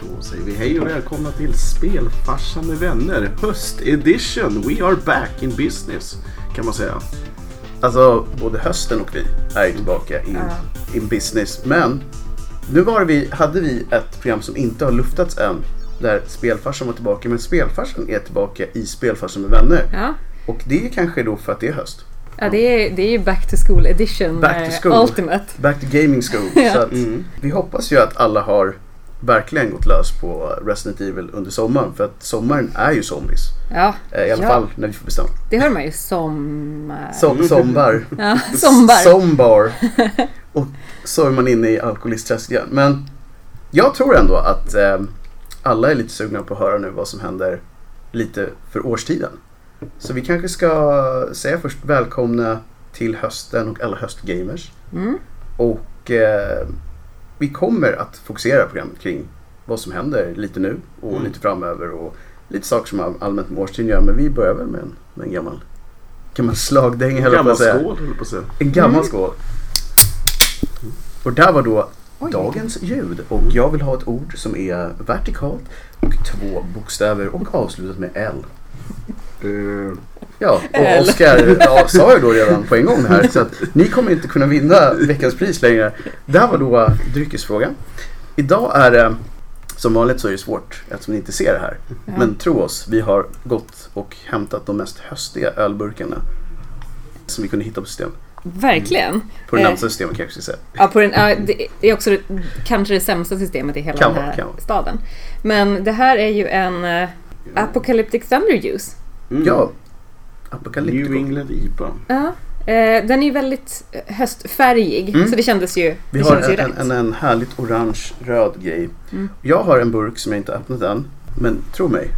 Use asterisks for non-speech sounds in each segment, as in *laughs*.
Då säger vi hej och välkomna till Spelfarsan med vänner höstedition. We are back in business kan man säga. Alltså, både hösten och vi är tillbaka in, in business. Men nu var vi, hade vi ett program som inte har luftats än. Där Spelfarsan var tillbaka. Men Spelfarsan är tillbaka i Spelfarsan med vänner. Ja. Och det är kanske då för att det är höst. Ja, det är, det är ju Back to School edition. Back to eh, school. Ultimate. Back to gaming school. *laughs* Ja. Så att Mm. vi hoppas ju att alla har verkligen gått lös på Resident Evil under sommaren. För att sommaren är ju zombies. Ja, Eh, I alla Ja. fall när vi får bestämma. det hör man ju som... eh, Som, sombar. *laughs* Ja, sombar. Sombar. *laughs* Och så är man inne i alkoholistträsket igen. Men jag tror ändå att eh, alla är lite sugna på att höra nu vad som händer lite för årstiden. Så vi kanske ska säga först välkomna till hösten och alla höstgamers. Mm. Och eh, vi kommer att fokusera programmet kring vad som händer lite nu och Mm. lite framöver och lite saker som allmänt med årstiden gör. Men vi börjar väl med en, med en gammal, gammal slagdänga höll jag på Gammal att säga. skål höll jag på att säga. En gammal Mm. skål. Och där var då Oj. dagens ljud. Och jag vill ha ett ord som är vertikalt och två bokstäver och avslutat med L. Eh, Ja, och L. Oskar ja, sa ju då redan på en gång här så att ni kommer inte kunna vinna veckans pris längre. Det här var då dryckesfrågan. Idag är det, som vanligt så är det svårt eftersom ni inte ser det här. Ja. Men tro oss, vi har gått och hämtat de mest höstiga ölburkarna som vi kunde hitta på systemet. Verkligen. På det Eh. närmsta systemet kanske jag ska säga. Ja, på den, ja, det är också det, kanske det sämsta systemet i hela Kan den här kan staden. Men det här är ju en uh, Apocalyptic Thunder Juice. Mm. Ja, New Apocalyptico. England IPA. Ja. Eh, den är ju väldigt höstfärgig, Mm. så det kändes ju, Vi det har kändes ju en, rätt. en, en härligt orange-röd grej. Mm. Jag har en burk som jag inte öppnat än. Men tro mig,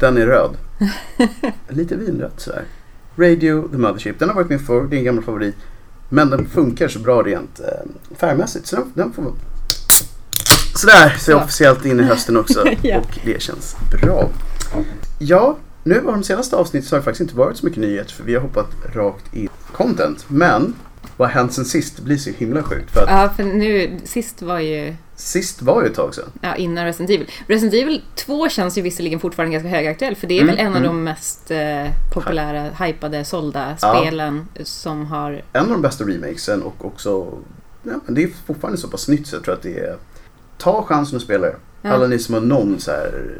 den är röd. *laughs* Lite vinrött sådär. Radio the Mothership. Den har varit med förr, det är en gammal favorit. Men den funkar så bra rent eh, färgmässigt. Så den, den får man... Sådär, så jag Ja. officiellt in i hösten också. *laughs* Ja. Och det känns bra. Ja, nu har de senaste avsnitten så har det faktiskt inte varit så mycket nyheter. För vi har hoppat rakt in content. Men vad har hänt sen sist? Det blir så himla sjukt. För att Ja, för nu, sist var ju sist var ju ett tag sedan. ja, innan Resident Evil. Resident Evil 2 känns ju visserligen fortfarande ganska högaktuell, för det är Mm, väl en av mm. de mest eh, populära, hypade, sålda Ja. spelen som har... En av de bästa remakesen och också... Ja, men det är fortfarande så pass nytt så jag tror att det är... Ta chansen att spela det. Ja. Alla ni som har någon så här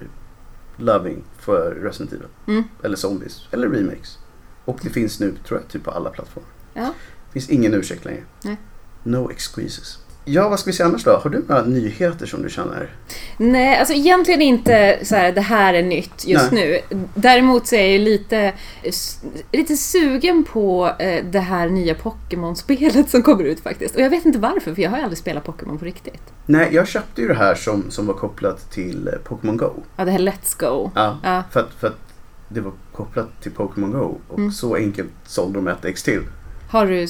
loving för Resident Evil. Mm. Eller Zombies. Eller remakes. Och det finns nu, tror jag, typ på alla plattformar. Ja. Det finns ingen ursäkt längre. Nej. No excuses. Ja, vad ska vi säga annars då? Har du några nyheter som du känner? Nej, alltså egentligen inte så här, det här är nytt just nu. Däremot så är jag lite, lite sugen på eh, det här nya Pokémon-spelet som kommer ut faktiskt. Och jag vet inte varför, för jag har ju aldrig spelat Pokémon på riktigt. Nej, jag köpte ju det här som, som var kopplat till eh, Pokémon Go. Ja, det här Let's Go. Ja, Ja. För, att, för att det var kopplat till Pokémon Go. Och Mm. så enkelt sålde de ett ex till. Har du eh,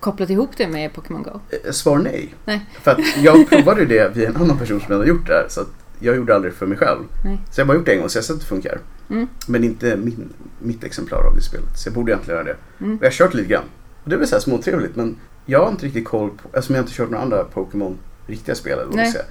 kopplat ihop det med Pokémon Go? Eh, Svar nej. Nej. För att jag provade det via en annan person som har gjort det här. Så jag gjorde aldrig för mig själv. Nej. Så jag har bara gjort det en gång så jag har sett att det funkar. Mm. Men inte min, mitt exemplar av det spelet. Så jag borde egentligen göra det. Mm. Och jag har kört lite grann. Och det är väl så här småtrevligt men jag har inte riktigt koll på, eftersom jag inte kört några andra Pokémon riktiga spel eller vad man säga.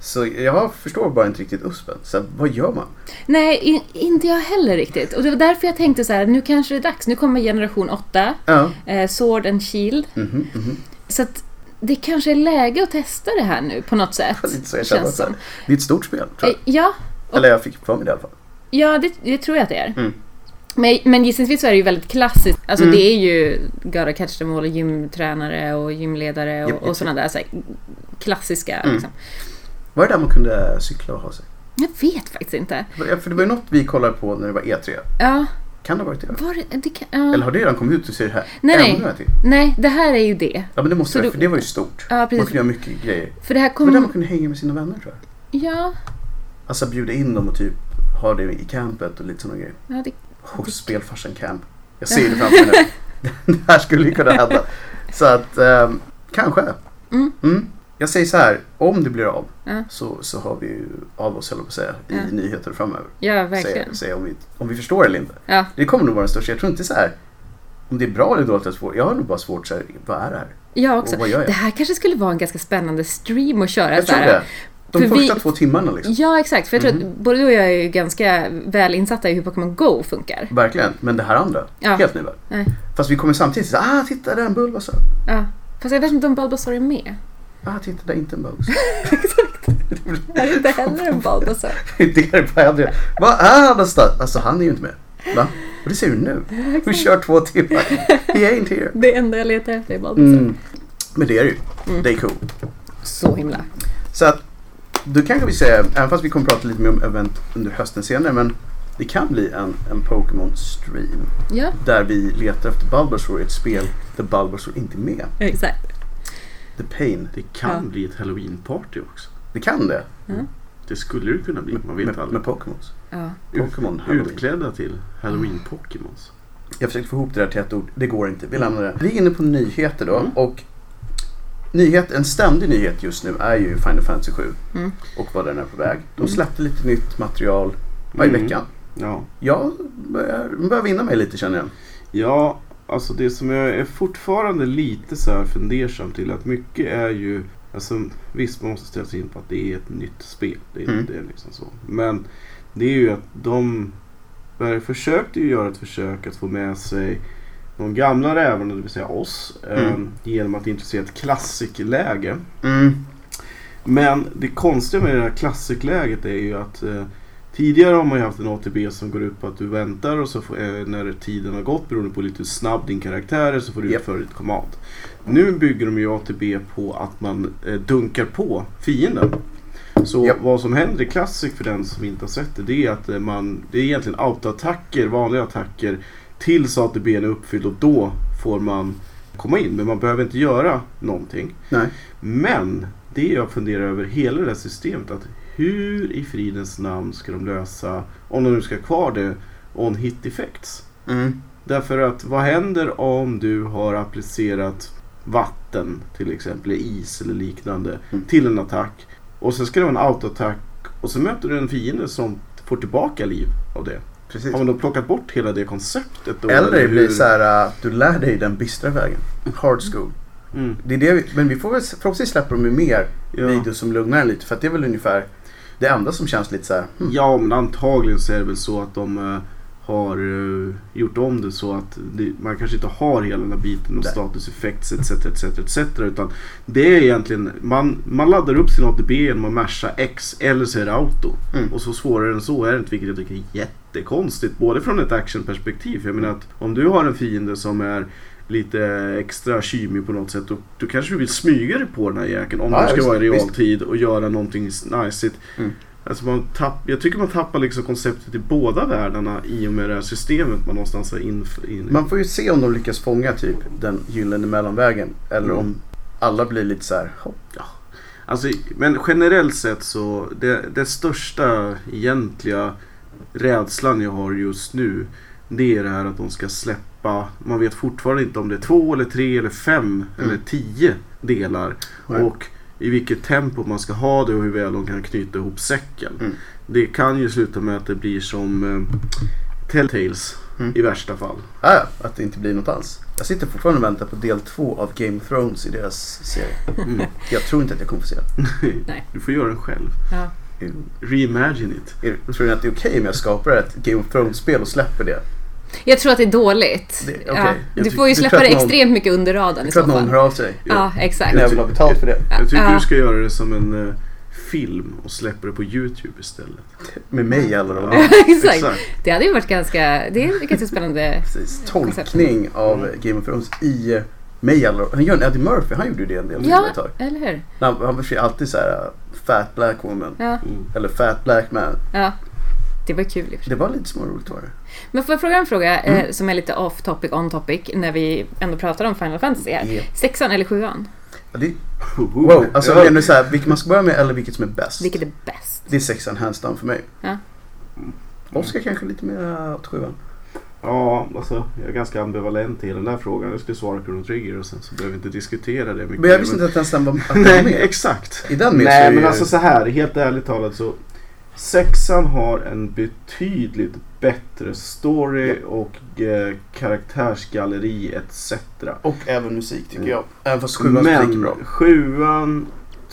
Så jag förstår bara inte riktigt USPen. Så vad gör man? Nej, in, inte jag heller riktigt. Och det var därför jag tänkte så här, nu kanske det är dags. Nu kommer generation 8, Ja. eh, Sword and Shield. Mhm, mhm. Så att det kanske är läge att testa det här nu på något sätt. *laughs* Så jag känner känns som. Det är ett stort spel tror Eh, jag. Ja, och- Eller jag fick för mig det i alla fall. ja det, det tror jag att det är. Mm. Men, men gissningsvis så är det ju väldigt klassiskt. Alltså Mm. det är ju Gotta Catch Them All, gymtränare och gymledare och, Japp, japp, och sådana där så här, klassiska. Mm. Liksom. Var det där man kunde cykla och ha sig? Jag vet faktiskt inte. För det var ju något vi kollade på när det var E3. Ja, Kan det ha varit det? var det, det kan, ja. Eller har det redan kommit ut och ser det här Nej, nej. ännu till? Nej, det här är ju det. Ja men det måste Så det, du- för det var ju stort. Ja, Man precis. kunde göra mycket grejer. För det här Det var där man kom... kunde hänga med sina vänner tror jag. Ja, Alltså bjuda in dem och typ ha det i campet och lite sådana grejer. ja det, Hos Spelfarsan camp. Jag ser det framför *laughs* mig nu. *laughs* Det här skulle ju kunna hända. Så att, ehm, kanske. Mm. Mm. Jag säger så här, om det blir av Ja. så, så har vi ju av oss, höll på att säga, i Ja. nyheter framöver. ja verkligen. säga om, vi, om vi förstår eller inte. Ja, Det kommer nog vara den största. Jag tror inte så här om det är bra eller dåligt. att få- Jag har nog bara svårt så här, vad är det här? jag också. Och vad gör jag? Det här kanske skulle vara en ganska spännande stream att köra. Jag så tror här, det. De För första vi- två timmarna liksom. Ja, exakt. För jag tror Mhm. att både du och jag är ju ganska väl insatta i hur Pokémon Go funkar. Verkligen. Men det här andra, Ja. helt ny värld. Fast vi kommer samtidigt säga, ah titta där är en Bulbasaur. Ja. Fast jag vet inte om Bulbasaur är med. Ah titta där är inte en Bulbasaur. Är det inte heller en Bulbasaur? *laughs* det är bara Adrian. Vad är han någonstans? Alltså han är ju inte med. Va? Och det ser du nu. Vi kör två timmar. He ain't here. Det enda jag letar efter är Bulbasaur. Mm. Men det är det ju. Mm. Det är cool. Så himla. Så att då kanske vi säger, även fast vi kommer prata lite mer om event under hösten senare, men det kan bli en, en Pokémon stream Ja, där vi letar efter Bulbasaur i ett spel där Bulbasaur inte är med. exakt. The Pain. Det kan Ja. bli ett halloween-party också. Det kan det. Det skulle det kunna bli, man vet Med, aldrig. med Pokémons. Ja. Pokémon Halloween. Utklädda till halloween-Pokémons. Jag försökte få ihop det där till ett ord. Det går inte. Vi lämnar det. Vi är inne på nyheter då. Mm. Och nyhet, en ständig nyhet just nu är ju Final Fantasy 7. Mm. Och vad den är på väg. De Mm. släppte lite nytt material varje Mm. vecka. Ja. Jag börjar, börjar vinna mig lite känner jag. Ja, alltså det som jag är fortfarande lite så här fundersam till att mycket är ju Alltså visst man måste ställa sig in på att det är ett nytt spel. Det är, Mm. det är liksom så. Men det är ju att de försökte ju göra ett försök att få med sig de gamla rävarna, det vill säga oss, Mm. eh, genom att introducera ett klassikläge. Mm. Men det konstiga med det här klassikläget är ju att eh, tidigare har man ju haft en ATB som går ut på att du väntar och så får, eh, när tiden har gått beroende på lite hur snabb din karaktär är så får du Japp. utföra ditt command. Nu bygger de ju ATB på att man eh, dunkar på fienden. Så Japp. vad som händer i Classic för den som inte har sett det, det är att eh, man, det är egentligen autoattacker, vanliga attacker tills ATB är uppfylld och då får man komma in. Men man behöver inte göra någonting. Nej. Men det jag funderar över hela det här systemet att hur i fridens namn ska de lösa, om de nu ska ha kvar det, on hit effects? Mm. Därför att vad händer om du har applicerat vatten till exempel, eller is eller liknande Mm. till en attack och sen ska det vara en autoattack och så möter du en fiende som får tillbaka liv av det. Precis. Har man då plockat bort hela det konceptet då? Eller det blir hur? så här att du lär dig den bistra vägen. Hard school. Mm. Det är det vi, men vi får väl, förhoppningsvis släpper de ju mer Ja. videos som lugnar lite. För att det är väl ungefär det enda som känns lite så här. Hmm. Ja, men antagligen så är det väl så att de eh, har eh, gjort om det så att det, man kanske inte har hela den här biten med Nej. status effects etc, etc, etc. Utan det är egentligen, man, man laddar upp sin ATB genom att masha X eller så är det auto. Mm. Och så svårare än så är det inte, vilket jag tycker är jättekonstigt. Både från ett actionperspektiv, för jag menar att om du har en fiende som är lite extra kymig på något sätt. Då, då kanske du vill smyga dig på den här jäkeln om Ja, du ska visst, vara i visst. realtid och göra någonting najsigt. Mm. Alltså man tapp, jag tycker man tappar liksom konceptet i båda världarna i och med det här systemet man någonstans har in, in Man får ju se om de lyckas fånga typ den gyllene mellanvägen. Eller Mm. om alla blir lite så här. "Hopp." Alltså, men generellt sett så, det, det största egentliga rädslan jag har just nu, det är det här att de ska släppa, man vet fortfarande inte om det är två eller tre eller fem Mm. eller tio delar. Nej. Och i vilket tempo man ska ha det och hur väl de kan knyta ihop säcken. Mm. Det kan ju sluta med att det blir som eh, Telltales Mm. i värsta fall. Ah, ja, att det inte blir något alls. Jag sitter fortfarande och väntar på del två av Game of Thrones i deras serie. Mm. *laughs* Jag tror inte att jag kommer få se den. *laughs* Nej. Du får göra den själv. Ja. Reimagine it. Tror ni att det är okej om jag skapar ett Game of Thrones-spel och släpper det? Jag tror att det är dåligt. Det- okej. ja. Jag Du får ju släppa det någon- extremt mycket under radarn i Jag tror så att någon fall. hör av sig. Ja, exakt. När jag vill ha betalt för det. Jag tycker Ja. du ska göra det som en eh, film och släppa det på Youtube istället. Med mig alla de Ja, *laughs* exakt. Det hade ju varit ganska, det är ganska spännande. *laughs* Precis. Tolkning av Game of Thrones i eh, mig alla Han gör en Eddie Murphy, han gjorde ju det en del Ja. Eller hur? Han, han var alltid så här uh, Fat Black Woman. Ja, Mm. Eller Fat Black Man. ja. Det var kul i. Det var lite småroligt var det. Men får jag fråga en fråga Mm. eh, som är lite off topic, on topic, när vi ändå pratar om Final Fantasy här. Ja. Sexan eller sjuan? Ja, det, Wow, wow, alltså menar du så här, vilket man ska börja med eller vilket som är bäst? Vilket är bäst? Det är sexan hands down för mig. Ja. Oskar kanske lite mer åt sjuan. Ja, alltså jag är ganska ambivalent i den där frågan. Jag skulle svara Chrono Trigger och sen så behöver vi inte diskutera det mycket. Men jag visste inte att den var, den var *laughs* Nej, med. exakt. I den med Nej, är men alltså så här, helt ärligt talat så Sexan har en betydligt bättre story och eh, karaktärsgalleri etc. Och även musik tycker Mm. jag. Även fast sjuans musik är Men bra. sjuan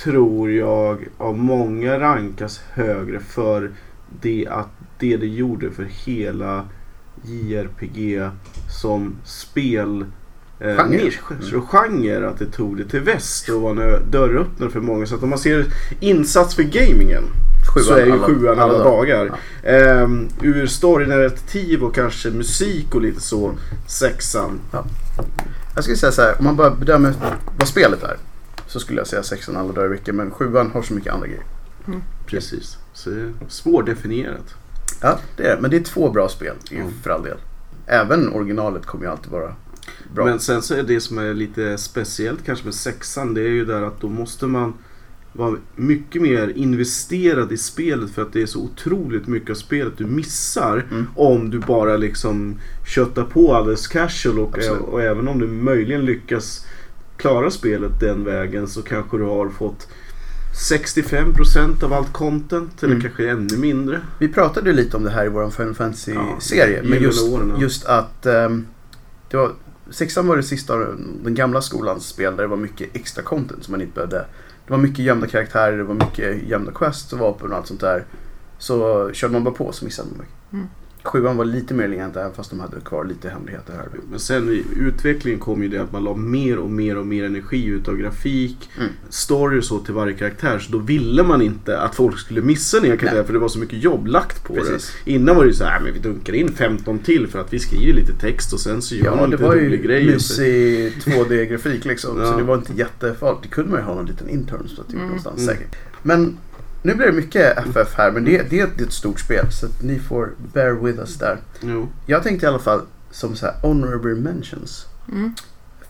tror jag av många rankas högre för det att det det gjorde för hela JRPG som spel eh, Genre. nisch, så genre att det tog det till väst och var en dörröppnare för många. Så att om man ser insats för gamingen så är ju alla- sjuan alla, dagar. Ja. Ehm, ur storynarrativ och kanske musik och lite så, sexan. Jag skulle säga så här, om man bara bedömer vad spelet är. Så skulle jag säga sexan alla dagar i veckan. Men sjuan har så mycket andra grejer. Precis. Så det är svårdefinierat. Ja, det är. Men det är två bra spel ju Mm. för all del. Även originalet kommer ju alltid vara bra. Men sen så är det som är lite speciellt kanske med sexan det är ju där att då måste man vara mycket mer investerad i spelet för att det är så otroligt mycket av spelet du missar Mm. om du bara liksom köttar på alldeles casual och, och även om du möjligen lyckas klara spelet den vägen så kanske du har fått 65% av allt content eller Mm. kanske ännu mindre. Vi pratade ju lite om det här i vår Final Fantasy-serie. Ja, men just, just att ehm, det var, sexan var det sista av den gamla skolans spel där det var mycket extra content som man inte behövde. Det var mycket gömda karaktärer, det var mycket gömda quests och vapen och allt sånt där. Så körde man bara på så missade man mycket. Mm. Sjuan var lite mer lingent även fast de hade kvar lite hemligheter här. Men sen i utvecklingen kom ju det att man la mer och mer och mer energi utav grafik, Mm. story och så till varje karaktär. Så då ville man inte att folk skulle missa nya karaktärer Nej. för det var så mycket jobb lagt på Precis. det. Innan var det ju så här, men vi dunkar in 15 till för att vi skriver lite text och sen så gör Ja, man det lite var rolig ju grej. och så- mysig 2D-grafik liksom. Ja. Så det var inte jättefarligt. Det kunde man ju ha någon liten intern det gjorde Mm. någonstans Mm. säkert. Men nu blir det mycket FF här. Men det, det, det är ett stort spel. Så att ni får bear with us där. Jo. Jag tänkte i alla fall som så här honorable mentions. Mm.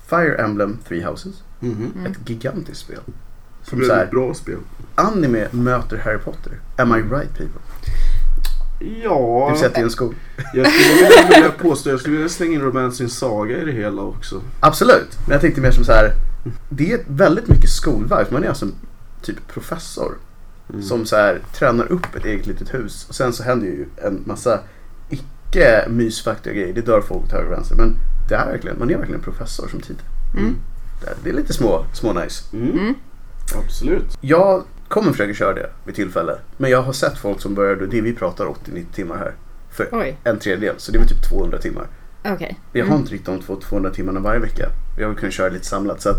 Fire Emblem Three Houses. Mhm. Mm. Ett gigantiskt spel. Som Väldigt så här, bra spel. anime möter Harry Potter. Am I right people? Ja, Det att det är en skola. jag skulle vilja, påstå, jag skulle vilja slänga in Romancing Saga i det hela också. Absolut. Men jag tänkte mer som så här. Det är väldigt mycket skolvibes. Man är alltså typ professor. Mm. Som så här tränar upp ett eget litet hus. Och sen så händer ju en massa icke mysfaktiga grejer. Det dör folk åt höger och vänster. Men det är verkligen, man är verkligen en professor som titel. Mm. Det- Det är lite små, små nice. Mm. Mm. Absolut. Jag kommer försöka köra det vid tillfälle. Men jag har sett folk som började, det vi pratar 80-90 timmar här. För Oj, en tredjedel. Så det är väl typ 200 timmar. okej. Jag har Mm. inte riktigt de två- 200 timmarna varje vecka. Jag vill kunna köra lite samlat. Så att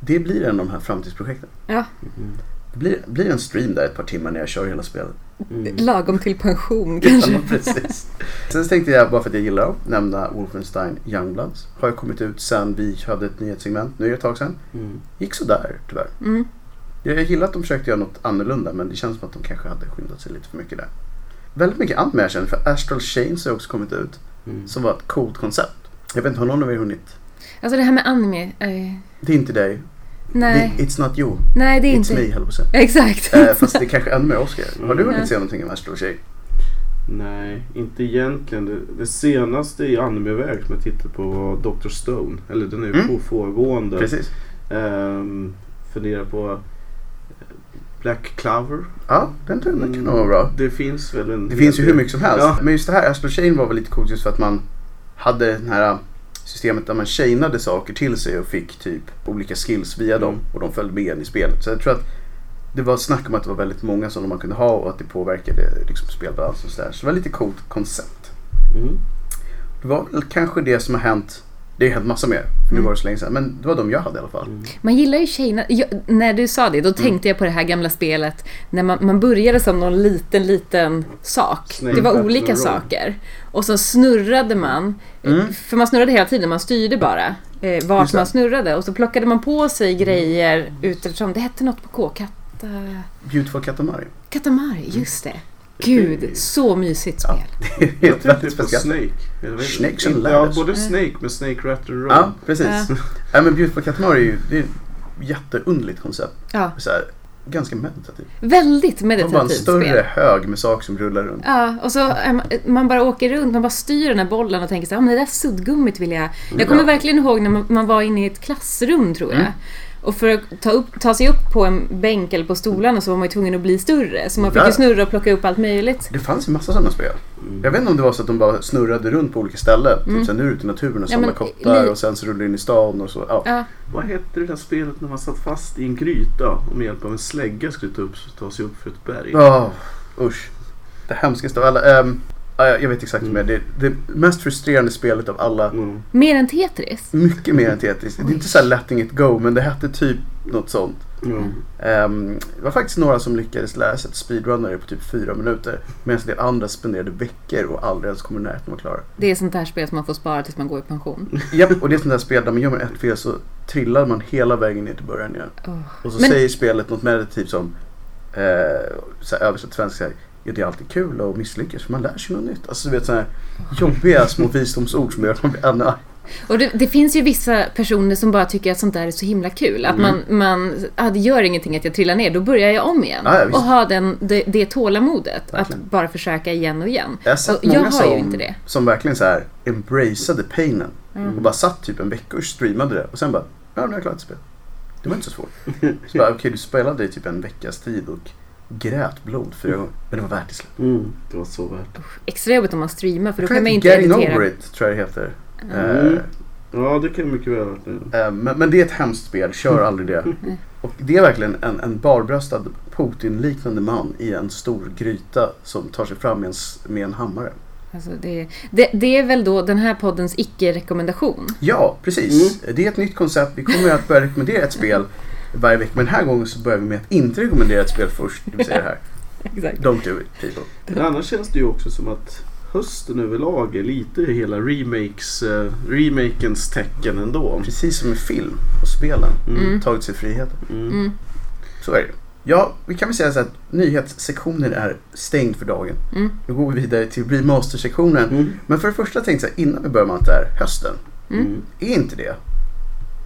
det blir en av de här framtidsprojekten. Ja, Mm. Det blir, blir en stream där ett par timmar när jag kör hela spelet. Mm. lagom till pension Ja, kanske. *laughs* precis. Sen tänkte jag, bara för att jag gillar att nämna Wolfenstein Youngbloods. Har ju kommit ut sen vi hade ett nyhetssegment. Nu är det ett tag sedan. Mm. Gick sådär tyvärr. Mm. Jag gillar att de försökte göra något annorlunda men det känns som att de kanske hade skyndat sig lite för mycket där. Väldigt mycket annat med jag känner för Astral Chains har också kommit ut. Mm. Som var ett coolt koncept. Jag vet inte, har någon av er hunnit? Alltså det här med anime. Eh, Det är inte dig. Nej, Det, it's not you. nej det är It's inte... me, höll jag. Exakt. Eh, fast det är kanske ännu mer Oscar. Har du Mm. hunnit se någonting om Astral Chain? Nej, inte egentligen. Det, det senaste i animeväg som jag tittade på var Dr. Stone. Eller den är ju Mm. på pågående. Precis. Um, funderar på eh, Black Clover. Ja, den tror jag kan Mm. vara bra. Det finns väl en Det finns ju hur mycket som helst. Ja. Men just det här Astral Chain var väl lite coolt just för att man hade det här systemet där man chainade saker till sig och fick typ olika skills via dem Mm. och de följde med in i spelet. Så jag tror att det var snack om att det var väldigt många som man kunde ha och att det påverkade liksom spelbalansen och sådär. Så det var lite coolt koncept. Mm. Det var kanske det som har hänt. Det har hänt massa mer. För nu Mm. var det så länge sedan. Men det var de jag hade i alla fall. Mm. Man gillar ju tjejerna. Jag, när du sa det, då tänkte jag på det här gamla spelet när man, man började som någon liten, liten sak. Snake det var olika Royale. saker. Och så snurrade man. Mm. För man snurrade hela tiden, man styrde bara eh, vart man snurrade. Och så plockade man på sig grejer utifrån, det hette något på K, Katta... Beautiful Katamari. Katamari, just det. Gud, så mysigt spel. *laughs* Det är väldigt speciellt. Snake. Snakes and Ja, ladders. både Snake med Snake Rattle Roll. Ja, precis. Ja. Ja. men Beautiful Katamari är ju det är ett jätteunderligt koncept. Ja, Så här, ganska meditativt. väldigt Det var bara en meditativt större spel. hög med saker som rullar runt. Ja, och så är man, man bara åker runt, man bara styr den här bollen och tänker så här, "Ja, men det där suddgummit vill jag... Jag kommer Ja. verkligen ihåg när man, man var inne i ett klassrum tror jag. Mm. Och för att ta, upp, ta sig upp på en bänk eller på stolarna så var man ju tvungen att bli större. Så man fick Ja. ju snurra och plocka upp allt möjligt. Det fanns ju massa sådana spel. Jag vet inte om det var så att de bara snurrade runt på olika ställen. Mm. Typ sen nu ute i naturen och Ja, samlar men kottar och sen så rullar du in i stan och så. Ja. Ja, Vad hette det där spelet när man satt fast i en gryta och med hjälp av en slägga skulle ta, upp, ta sig upp för ett berg? Ja, usch. Det hemskaste av alla. Ja, jag vet exakt vad det är. Det, det mest frustrerande spelet av alla. Mm. mer än Tetris. Mycket mer än Tetris. Det är inte så här letting it go men det hette typ något sånt. Mm. Ehm, det var faktiskt några som lyckades lära sig att speedrunna det på typ fyra minuter. Medan det andra spenderade veckor och aldrig ens kom i närheten av att klara. Det är sånt där spel som man får spara tills man går i pension. Japp, och det är sånt där spel där man gör man ett fel så trillar man hela vägen ner till början igen. Åh. Och så Men- säger spelet något meditativt som eh, översatt svenska. Ja, det är alltid kul att misslyckas för man lär sig något nytt. Alltså du vet sådana jobbiga små visdomsord som gör att man blir ännu. Och det, det finns ju vissa personer som bara tycker att sånt där är så himla kul. Att man, man ah, det gör ingenting att jag trillar ner, då börjar jag om igen. Ja, ja, och ha den, det, det tålamodet Verkligen. att bara försöka igen och igen. Jag Och jag har som, ju inte det. som verkligen så här embraceade painen. Mm. Och bara satt typ en vecka och streamade det. Och sen bara, ja nu har jag klarat ett spel. Det var inte så svårt. Så bara, okej du spelade i typ en veckas tid och grät blod fyra gånger. Men det var värt det slut. Mm. Det var så värt. Extra jobbigt om man streamar för då kan tror man inte Getting editera. over it tror jag det heter. Mm. Eh, Ja, det kan mycket väl ha varit. Eh, Men, men det är ett hemskt spel, kör *laughs* aldrig det. Och det är verkligen en, en barbröstad Putin-liknande man i en stor gryta som tar sig fram med en, med en hammare. Alltså det, det, det är väl då den här poddens icke-rekommendation. Ja, precis. Det är ett nytt koncept. Vi kommer att börja rekommendera ett spel *laughs* varje vecka. Men den här gången så börjar vi med att inte rekommendera ett spel först. Det vill säga det här. *laughs* Exakt. Don't do it people. Men annars känns det ju också som att hösten överlag är lite hela remakes, eh, remakens tecken ändå. Precis som i film och spelen. Mm. Tagit sig friheten. Mm. Mm. Så är det. Ja, vi kan väl säga så att nyhetssektionen är stängd för dagen. Mm. Nu går vi vidare till remaster-sektionen. Mm. Men för det första tänkte jag innan vi börjar med allt det här, hösten. Mm. Är inte det,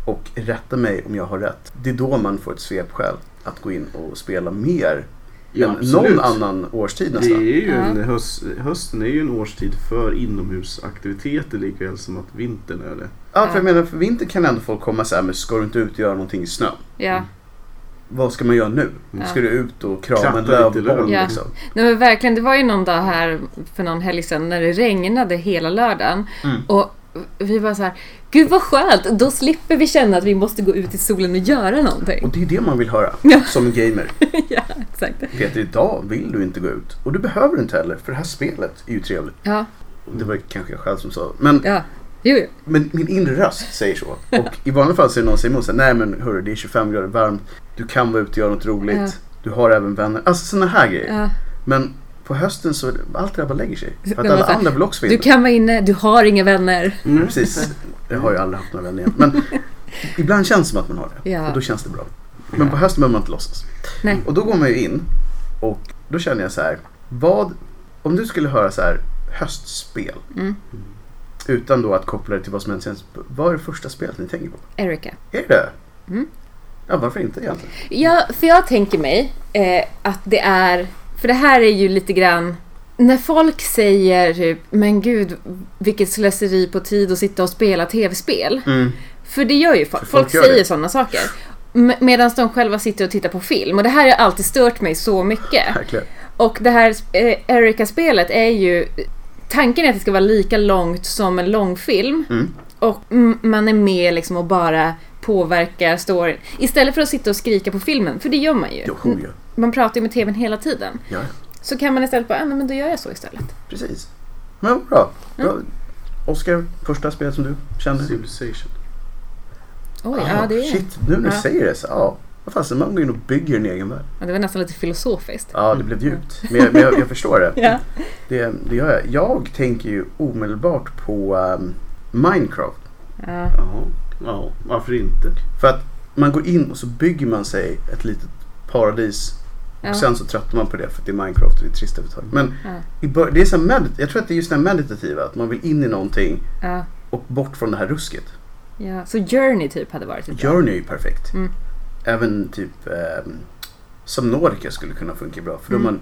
och rätta mig om jag har rätt, det är då man får ett svepskäl att gå in och spela mer Ja, än absolut. någon annan årstid Det är nästan. ju en höst, hösten är ju en årstid för inomhusaktiviteter likväl som att vintern är det. Ja, för Ja. jag menar, för vinter kan ändå folk komma så här, men ska du inte ut och göra någonting i snön? Ja. Vad ska man göra nu? Ja. Ska du ut och krama en lövboll löv. Ja. liksom? Nej, men verkligen, det var ju någon dag här för någon helg sedan när det regnade hela lördagen. Mm. Och vi var så här, gud vad skönt, då slipper vi känna att vi måste gå ut i solen och göra Och någonting. det är det man vill höra Ja. som gamer. *laughs* ja, exakt. Peter, idag vill du inte gå ut. Och du behöver inte heller, för det här spelet är ju trevligt. Ja, Det var kanske jag själv som sa. Men, ja. Jo, jo. men min inre röst säger så. Och i vanliga fall så det någon som säger emot nej men hörru det är 25 grader varmt. Du kan vara ute och göra något roligt. Ja. Du har även vänner. Alltså sådana här grejer. Men på hösten så allt det där bara lägger sig. För att alla fan, andra vill också vara Du kan vara inne, du har inga vänner. Mm. Precis. Jag har ju aldrig haft några vänner igen. Men *laughs* ibland känns det som att man har det. Ja. Och då känns det bra. Men på hösten behöver man inte låtsas. Nej. Och då går man ju in och då känner jag så här. Vad, om du skulle höra så här höstspel. Mm. Utan då att koppla det till vad som hänt senast. Vad är det första spelet ni tänker på? Erika. Är det? Mm. Ja, varför inte egentligen? Ja, för jag tänker mig eh, att det är, för det här är ju lite grann när folk säger typ, men gud vilket slöseri på tid att sitta och spela tv-spel. För det gör ju folk. För folk Folk, säger sådana saker. Medan de själva sitter och tittar på film. Och det här har alltid stört mig så mycket. Verkligen. Och det här eh, Erika-spelet är ju... Tanken är att det ska vara lika långt som en långfilm. Mm. Och mm, man är med liksom och bara påverkar storyn. Istället för att sitta och skrika på filmen, för det gör man ju. Jo. Man pratar ju med tvn hela tiden. Ja. Så kan man istället bara, ah, nej, men då gör jag så istället. precis. Men bra. bra. Mm. Oskar, första spelet som du känner? Civilization. Oj, Ah, ja, det är... Shit, nu när du Ja. säger det så, ja. Vad fasen, man går in och bygger en egen värld. Ja, det var nästan lite filosofiskt. Ja, det blev djupt. Men jag, men jag, jag förstår det. *laughs* Ja. det. Det gör jag. Jag tänker ju omedelbart på ehm, Minecraft. Ja. Jaha. Ja, varför inte? För att man går in och så bygger man sig ett litet paradis. Ja. Och sen så tröttnar man på det för att det är Minecraft och det är trist överhuvudtaget. Men Ja. det är så medit- jag tror att det är just det här meditativa. Att man vill in i någonting Ja. och bort från det här rusket. ja. Så Journey typ hade varit ett. Journey är ju perfekt. Mm. Även typ eh, Subnautica skulle kunna funka bra. För då är Mm. man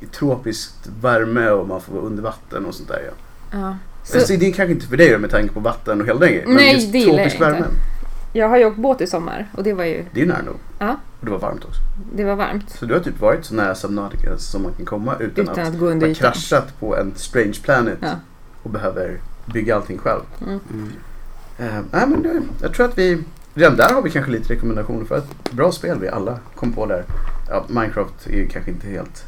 i tropiskt värme och man får vara under vatten och sånt där. Ja. Så, Så, det är kanske inte för dig med tanke på vatten och hela den grejen. Men Nej, just det gillar tropisk jag värme. inte. Jag har ju åkt båt i sommar och det var ju, Det är ju nära nog. Ja. Och det var varmt också. det var varmt. Så du har typ varit så nära Subnautica som man kan komma utan, Utan att, att gå under ha ytan. kraschat på en strange planet Ja. och behöver bygga allting själv. Mm. Mm. Eh, nej, men det, jag tror att vi, redan där har vi kanske lite rekommendationer för ett bra spel vi alla kom på där. Ja, Minecraft är ju kanske inte helt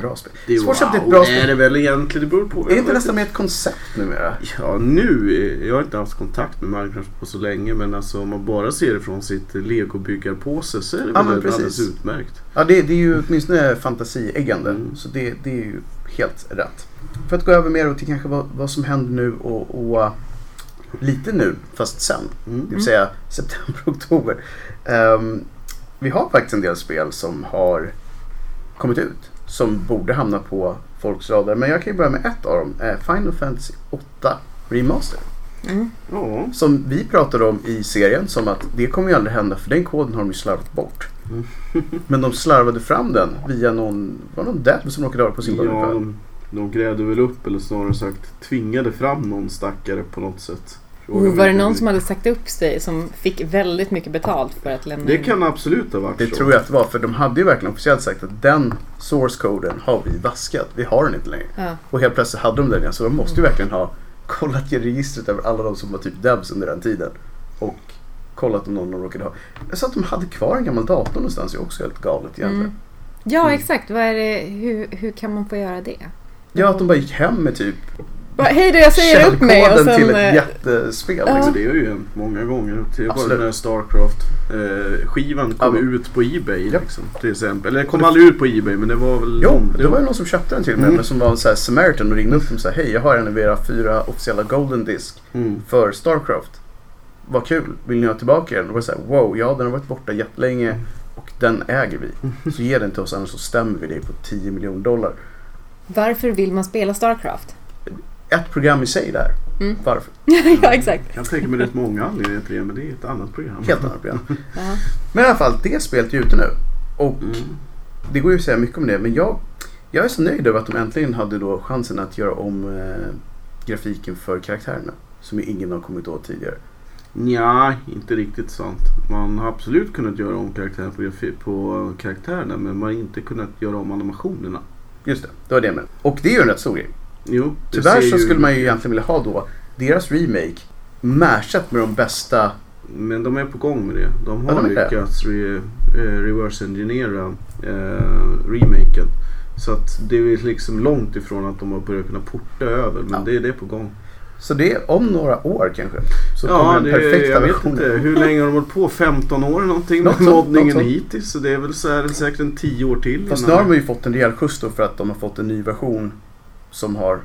bra spel. Det är, att det är ett wow, bra är spel. det väl egentligen. Det beror på. Är det inte nästan mer ett koncept numera? Ja, nu. Jag har inte haft kontakt med Minecraft på så länge. Men alltså om man bara ser det från sitt legobyggarpåse så är det Ja, väl alldeles precis. utmärkt. Ja, det, det är ju åtminstone fantasieggande. Mm. Så det, det är ju helt rätt. För att gå över mer till kanske vad, vad som händer nu och, och uh, lite nu, fast sen. Mm. Det vill säga september, *laughs* oktober. Ehm, vi har faktiskt en del spel som har kommit ut. Som borde hamna på folks radar. Men jag kan ju börja med ett av dem. eh, Final Fantasy 8 Remaster. Mm. Ja. Som vi pratade om i serien som att det kommer ju aldrig hända för den koden har de ju slarvat bort. Mm. *laughs* Men de slarvade fram den via någon, var det någon dev som råkade ha på sin Ja, de, de grävde väl upp eller snarare sagt tvingade fram någon stackare på något sätt. Oh, var det någon som hade sagt upp sig som fick väldigt mycket betalt för att lämna Det kan absolut ha varit Det så. tror jag att det var för de hade ju verkligen officiellt sagt att den source-koden har vi vaskat. Vi har den inte längre. Ja. Och helt plötsligt hade de den igen. Så de måste ju verkligen ha kollat i registret över alla de som var typ devs under den tiden. Och kollat om någon de råkade ha. Jag sa att de hade kvar en gammal dator någonstans. Det är också helt galet egentligen. Mm. Ja, Mm. exakt. Vad är det, hur, hur kan man få göra det? Ja, att de bara gick hem med typ Hej då, jag säger upp mig och sen... till ett eh, jättespel. Ja. Liksom. Det har ju hänt många gånger. Till bara Absolut. den här Starcraft-skivan kom Ja. ut på Ebay Ja. liksom, till exempel. Eller kom aldrig ut på Ebay men det var väl... Jo, någon- det var ju någon som köpte den till och med. Mm. men Som var en sån här Samaritan och ringde upp och sa Hej, jag har en av era fyra officiella Golden Disc Mm. för Starcraft. Vad kul, vill ni ha tillbaka den? Och var det så här, wow, ja den har varit borta jättelänge och den äger vi. Så ge den till oss annars så stämmer vi dig på 10 miljoner dollar. Varför vill man spela Starcraft? Ett program i sig där. Mm. Varför? *laughs* ja, exakt. Jag tänka mig rätt många anledningar till det men det är ett annat program. Helt annat program. *laughs* Ja. Men i alla fall, det spelet är ute nu. Och Mm. det går ju att säga mycket om det, men jag, jag är så nöjd över att de äntligen hade då chansen att göra om eh, grafiken för karaktärerna. Som ju ingen har kommit åt tidigare. Nja, inte riktigt sant. Man har absolut kunnat göra om karaktären på, på karaktärerna men man har inte kunnat göra om animationerna. Just det, det var det menade. Och det är ju en rätt stor grej. Jo, Tyvärr så ju- skulle man ju egentligen vilja ha då deras remake matchat med de bästa. Men de är på gång med det. De Ja, har de är det. lyckats re, eh, reverse engineera eh, remaken. Så att det är liksom långt ifrån att de har börjat kunna porta över. Men Ja. det, det är på gång. Så det är om några år kanske. Så ja, kommer den perfekta jag vet versionen. inte. Hur länge har de hållit på? 15 år någonting med moddningen något hittills. Så det är väl så här, säkert en 10 år till. Fast nu har de ju fått en rejäl skjuts då för att de har fått en ny version. Som har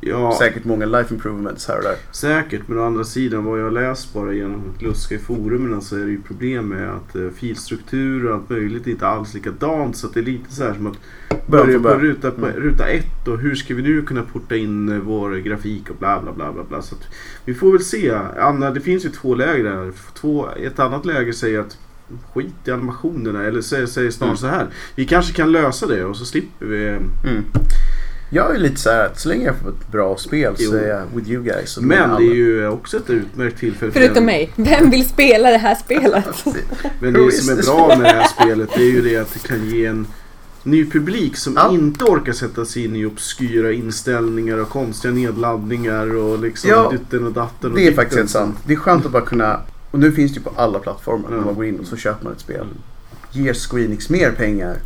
ja, säkert många life improvements här och där. Säkert, men å andra sidan vad jag läst bara genom att luska i forumen så är det ju problem med att eh, filstruktur och allt möjligt är inte alls likadant. Så att det är lite så här som att Börja på ruta, på Mm. ruta ett och hur ska vi nu kunna porta in eh, vår grafik och bla bla bla bla. bla. Så vi får väl se. Anna, det finns ju två läger där. Två, ett annat läger säger att skit i animationerna eller säger, säger snarare Mm. så här. Vi kanske kan lösa det och så slipper vi. eh, Mm. Jag är lite så här att så länge jag får ett bra spel så är jag with you guys. Men det är ju också ett utmärkt tillfälle för Förutom mig. Vem vill spela det här spelet? Men det som är bra med det här spelet det är ju det att det kan ge en ny publik som Ja. inte orkar sätta sig in i obskyra inställningar och konstiga nedladdningar och liksom Ja, dytten och datten. Och Det är faktiskt helt sant. Det är skönt att bara kunna, och nu finns det ju på alla plattformar när Ja. man går in och så köper man ett spel. Ger Squeenix mer pengar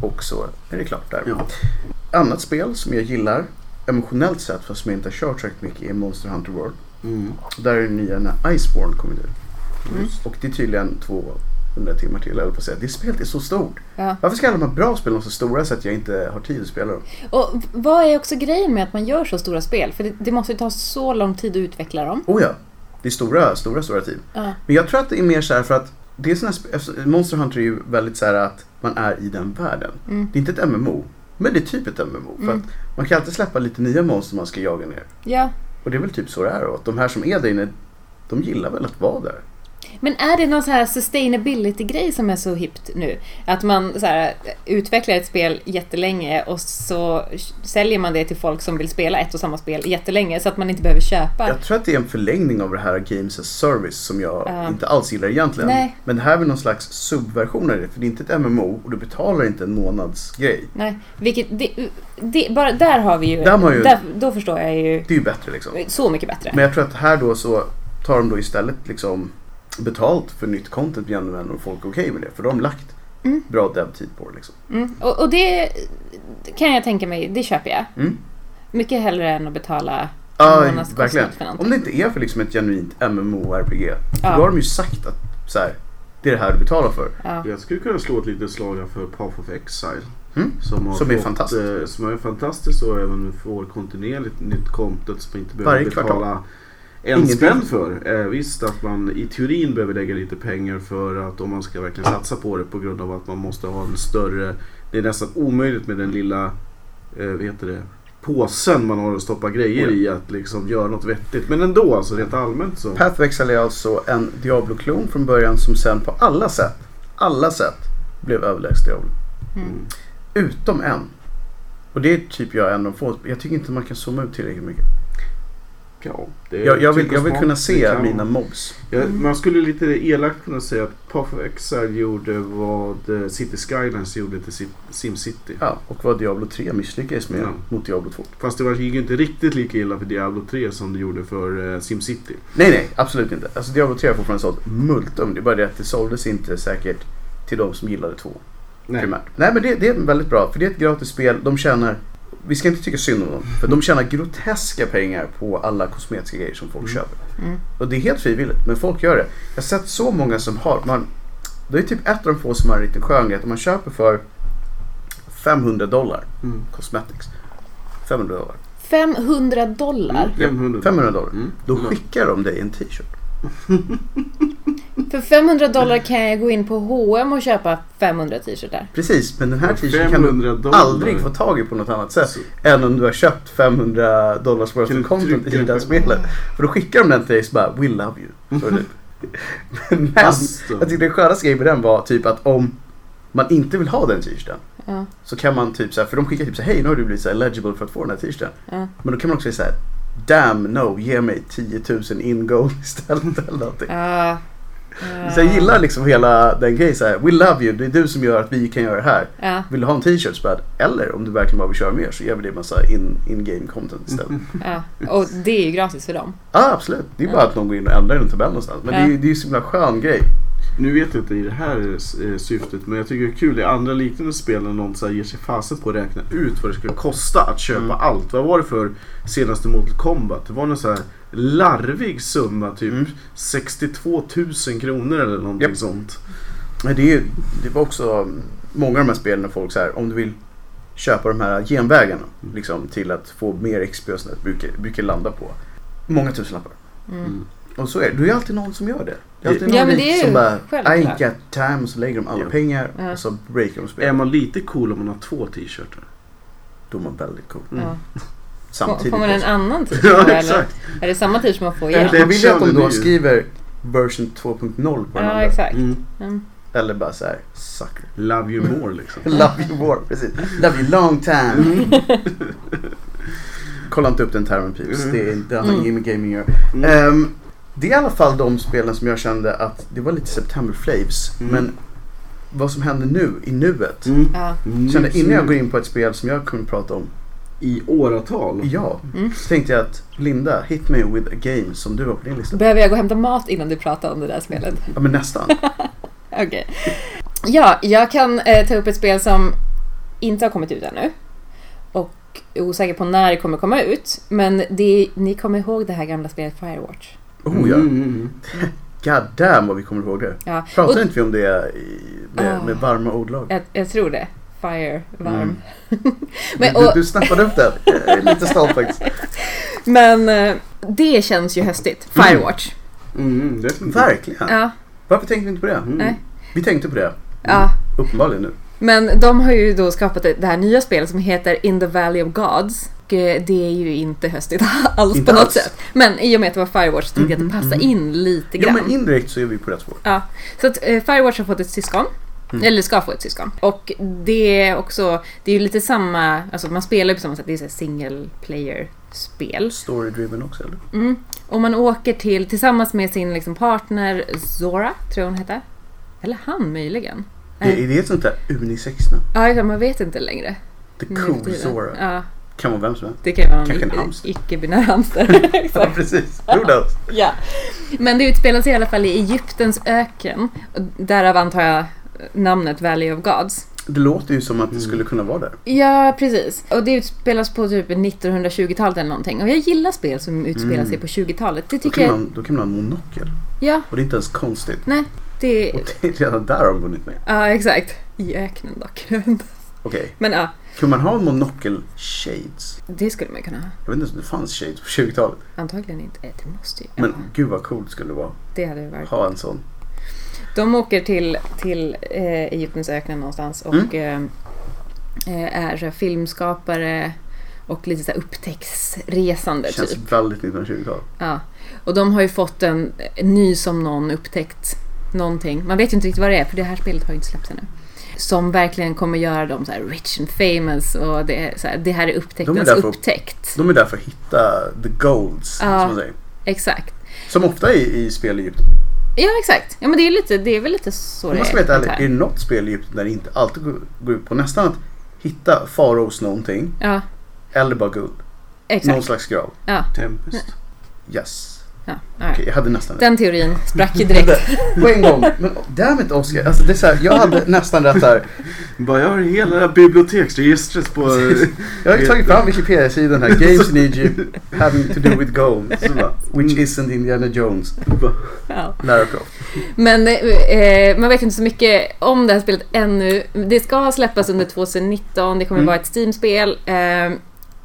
och så är det klart där. Ja. Annat spel som jag gillar emotionellt sett fast som jag inte har kört särskilt mycket är Monster Hunter World. Mm. Där är den nya när Iceborne kommit ut. Mm. Och det är tydligen 200 timmar till, eller på att säga. Det spelet är så stort. Ja. Varför ska alla de här bra spelen vara så stora så att jag inte har tid att spela dem? Och vad är också grejen med att man gör så stora spel? För det, det måste ju ta så lång tid att utveckla dem. Oh ja, det är stora, stora, stora team. Ja. Men jag tror att det är mer så här för att det är såna eftersom- Monster Hunter är ju väldigt så här att man är i den världen. Mm. Det är inte ett MMO, men det är typ ett MMO. För Mm. man kan alltid släppa lite nya monster man ska jaga ner. ja. Och det är väl typ så det är. Och de här som är där inne, de gillar väl att vara där. Men är det någon så här sustainability-grej som är så hippt nu? Att man så här, utvecklar ett spel jättelänge och så säljer man det till folk som vill spela ett och samma spel jättelänge så att man inte behöver köpa. Jag tror att det är en förlängning av det här Games as Service som jag Ja. inte alls gillar egentligen. Nej. Men det här är väl någon slags subversion av det. För det är inte ett MMO och du betalar inte en månadsgrej. Nej, vilket, det, det, bara där har vi ju... Där har ju- Där, då förstår jag ju Det är ju bättre liksom. så mycket bättre. Men jag tror att här då så tar de då istället liksom betalt för nytt content igen och folk är okej med det. För då har de lagt Mm. bra dev-tid på det liksom. Mm. Och, och det kan jag tänka mig, det köper jag. Mm. Mycket hellre än att betala Ja, en för någonting. Om det inte är för liksom ett genuint MMORPG. Ja. då har de ju sagt att så här, det är det här du betalar för. Ja. Jag skulle kunna slå ett litet slag för Path of Exile. Mm. Som, Som är fått, fantastiskt. eh, Som är fantastiskt och även får kontinuerligt nytt content som inte behöver Varje kvartal. En spänn för. Eh, visst att man i teorin behöver lägga lite pengar för att om man ska verkligen satsa på det på grund av att man måste ha en större Det är nästan omöjligt med den lilla eh, vad heter det, påsen man har att stoppa grejer ja. i att liksom göra något vettigt. Men ändå alltså rent allmänt så. Path of Exile är alltså en Diablo-klon från början som sen på alla sätt, alla sätt blev överlägsen Diablo. Mm. Utom en. Och det är typ jag en av få. Jag tycker inte man kan zooma ut tillräckligt mycket. Ja, Jag, jag, vill, typ jag vill kunna se kan mina mobs. Ja, Mm. Man skulle lite elakt kunna säga att Path of Exile gjorde vad eh, City Skylines gjorde till Sim- SimCity. Ja, och vad Diablo 3 misslyckades med Ja. mot Diablo 2. Fast det var- gick ju inte riktigt lika illa för Diablo 3 som det gjorde för eh, SimCity. Nej, nej, absolut inte. Alltså Diablo 3 har fortfarande sålt multum. Det är bara det att det såldes inte säkert till de som gillade 2 Nej. primärt. Nej, men det, det är väldigt bra. För det är ett gratis spel. De tjänar, vi ska inte tycka synd om dem. För de tjänar groteska pengar på alla kosmetiska grejer som folk Mm. köper. Mm. Och det är helt frivilligt, men folk gör det. Jag har sett så många som har, man, det är typ ett av de få som har en riktigt skön grej. Att man köper för 500 dollar Mm. cosmetics. 500 dollar. 500 dollar. Mm, 500. 500 dollar. Mm. Då Mm. skickar de dig en t-shirt. *laughs* För 500 dollar kan jag gå in på H&M och köpa 500 t-shirtar. Precis, men den här t-shirten kan du 500 dollar. aldrig få tag i på något annat sätt. Så- Än om du har köpt 500 dollars worth of content i det här spelet. För då skickar de den till dig så bara We love you. Så. *laughs* Men jag tyckte det skönaste grejen med den var typ att om man inte vill ha den t-shirten. Ja. Så kan man typ så här, för de skickar typ så här, hej nu har du blivit så eligible för att få den här t-shirten. Ja. Men då kan man också säga så här, damn no, ge mig 10 000 in gold *laughs* istället eller någonting. Ja. Så jag gillar liksom hela den grejen så här, we love you, det är du som gör att vi kan göra det här. Ja, Vill du ha en t-shirt så eller om du verkligen bara vill köra mer så ger vi dig massa in- in-game content istället. *laughs* ja. Och det är ju gratis för dem. Ja absolut, det är bara att någon går in och ändrar en tabell någonstans. Men det är ju det är ju så himla skön grej. Nu vet jag inte i det här eh, syftet men jag tycker det är kul i andra liknande spel när någon så här ger sig fasen på att räkna ut vad det skulle kosta att köpa Mm. allt. Vad var det för senaste Mortal Kombat? Det var någon så här larvig summa, typ Mm. 62 000 kronor eller någonting Japp. sånt. Det, är det var också mm, många av de här spelen när folk så här, om du vill köpa de här genvägarna liksom, till att få mer XP och sånt där, brukar, brukar landa på många tusenlappar. Mm. Mm. Och så är det. Då är det alltid någon som gör det. Det är alltid Ja, någon men rik är som bara, I ain't got time, så lägger de alla Ja. pengar Ja. och så breakar de Är spelet. man lite cool om man har två t-shirtar? Då är man väldigt cool. Mm. Ja. *laughs* Samtidigt Får man en också. annan *laughs* t-shirt Ja, då, eller? exakt. Är det samma t-shirt man får Ja, igen? Det vill jag att de då skriver version 2.0 på den Ja, andra. exakt. Mm. Mm. Eller bara så här, sucker. Love you more liksom. *laughs* Love you more, precis. Love you long time. Kolla inte upp den termen Pips. Mm. Det, är, det har Mm. med gaming göra. Mm. Ehm, det är i alla fall de spelen som jag kände att det var lite September Flaves. Mm. Men vad som händer nu, i nuet. Mm. Ja. Mm. Kände innan jag går in på ett spel som jag kunde prata om. I åratal. Ja, Mm. så tänkte jag att Linda, hit me with a game som du har på din lista. Behöver jag gå och hämta mat innan du pratar om det där spelet? Ja men nästan. *laughs* Okej. Ja, jag kan eh, ta upp ett spel som inte har kommit ut ännu. Och är osäker på när det kommer komma ut. Men det, ni kommer ihåg det här gamla spelet Firewatch? Oh ja. Mm, mm, God damn vad vi kommer ihåg det. Ja, Pratade inte vi om det i, med, Ah. med varma ordlag? jag, jag tror det. Fire, varm. Mm. *laughs* Men, du, och, du snappade upp den. *laughs* Jag är lite stolt faktiskt. men eh, det känns ju höstigt. Firewatch. mm, mm. Verkligen. Ja, Varför tänkte vi inte på det? Mm. nej. Vi tänkte på det. Ja. Uppenbarligen nu. Men de har ju då skapat det det här nya spelet som heter In the Valley of Gods. Och eh, det är ju inte höstigt *laughs* alls Inte på något alls. sätt. Men i och med att det var Firewatch så tänkte jag att det Mhm, passade mhm. in lite Ja grann. men indirekt så är vi på rätt spår. Ja, så att eh, Firewatch har fått ett syskon. Mm. Eller ska få ett syskon. Och det är också, det är ju lite samma, alltså man spelar ju på samma sätt, det är så single player-spel. Story driven också eller? Mm. Och man åker till, tillsammans med sin liksom, partner Zora, tror jag hon hette. Eller han möjligen. Det, är det ett sånt där unisex-namn? Ja, jag- man vet inte längre. The nu cool. Zora. Ja, Kan vara vem som helst. det kan vara Kanske en en hamster. icke-binär hamster. *laughs* Ja Exakt. precis. Jodas. Ja. Men det utspelar sig i alla fall i Egyptens öken. Därav antar jag namnet Valley of Gods. Det låter ju som att det Mm. skulle kunna vara där. Ja, precis. Och det utspelas på typ 1920-talet eller någonting. Och jag gillar spel som utspelar Mm. sig på 20-talet. Det Då tycker kan, jag... man, då kan man ha en monokel. Ja, Och det är inte ens konstigt. nej. Det... Och det är redan där har de vunnit med. Ja, exakt. I öknen dock. Okej. Men ja, Kan man ha en monokel shades? det skulle man kunna ha. Jag vet inte ens om det fanns shades på 20-talet. Antagligen inte. Eh, Det måste ju... Men gud vad coolt skulle det vara. det hade ju varit... Ha en sån. De åker till, till eh, Egyptens öken någonstans och Mm. eh, eh, är filmskapare och lite så här upptäcktsresande Känns typ. väldigt 1920-tal. Ja. Och de har ju fått en, en ny som någon upptäckt någonting. Man vet ju inte riktigt vad det är för det här spelet har ju inte släppts ännu. Som verkligen kommer göra dem så här rich and famous och det, är så här, det här är De är upptäcktens där för- upptäckt. De är där för att hitta the golds, Ja. som man säger. Exakt. Som ofta är i spel i Egypten. Ja exakt. Ja men det är, lite, det är väl lite så Om det man ska vara helt antar ärlig, jag. är det något spel i Egypten där det inte alltid går- ut på nästan att hitta faraos någonting, Ja, eller bara guld. Någon exakt. slags grav. Ja, Tempest. Yes. Ja. Okej, jag hade nästan rätt. Den teorin sprack ju direkt. *laughs* På en gång. Men damn it Oscar. Alltså, det är så här, jag hade nästan rätt där. Bara jag har hela det här biblioteksregistret på... *laughs* Jag har ju tagit fram Wikipedia-sidan här. Games in Egypt having to do with gold. Bara, Which isn't Indiana Jones. Ja. Lara Croft. Men eh, man vet inte så mycket om det här spelet ännu. Det ska släppas under 2019, det kommer Mm. vara ett Steam-spel. Eh,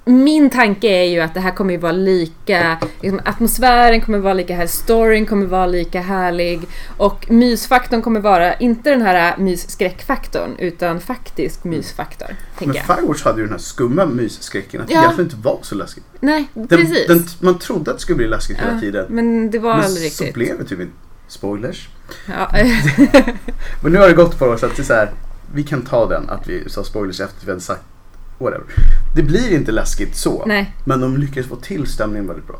min tanke är ju att det här kommer ju vara lika, liksom, atmosfären kommer vara lika här, storyn kommer vara lika härlig och mysfaktorn kommer vara, inte den här mys-skräckfaktorn, utan faktisk mysfaktor, Men jag. Firewatch hade ju den här skumma mysskräcken. Att det Ja. egentligen inte var så läskigt. Nej, Den, precis. den, man trodde att det skulle bli läskigt hela Ja, tiden. Men det var Men aldrig så riktigt. blev det typ inte. Spoilers. Ja, *laughs* Men nu har det gått år så att det är så här, vi kan ta den att vi sa spoilers efter att vi hade sagt whatever. Det blir inte läskigt så. nej. Men de lyckas få till stämningen väldigt bra.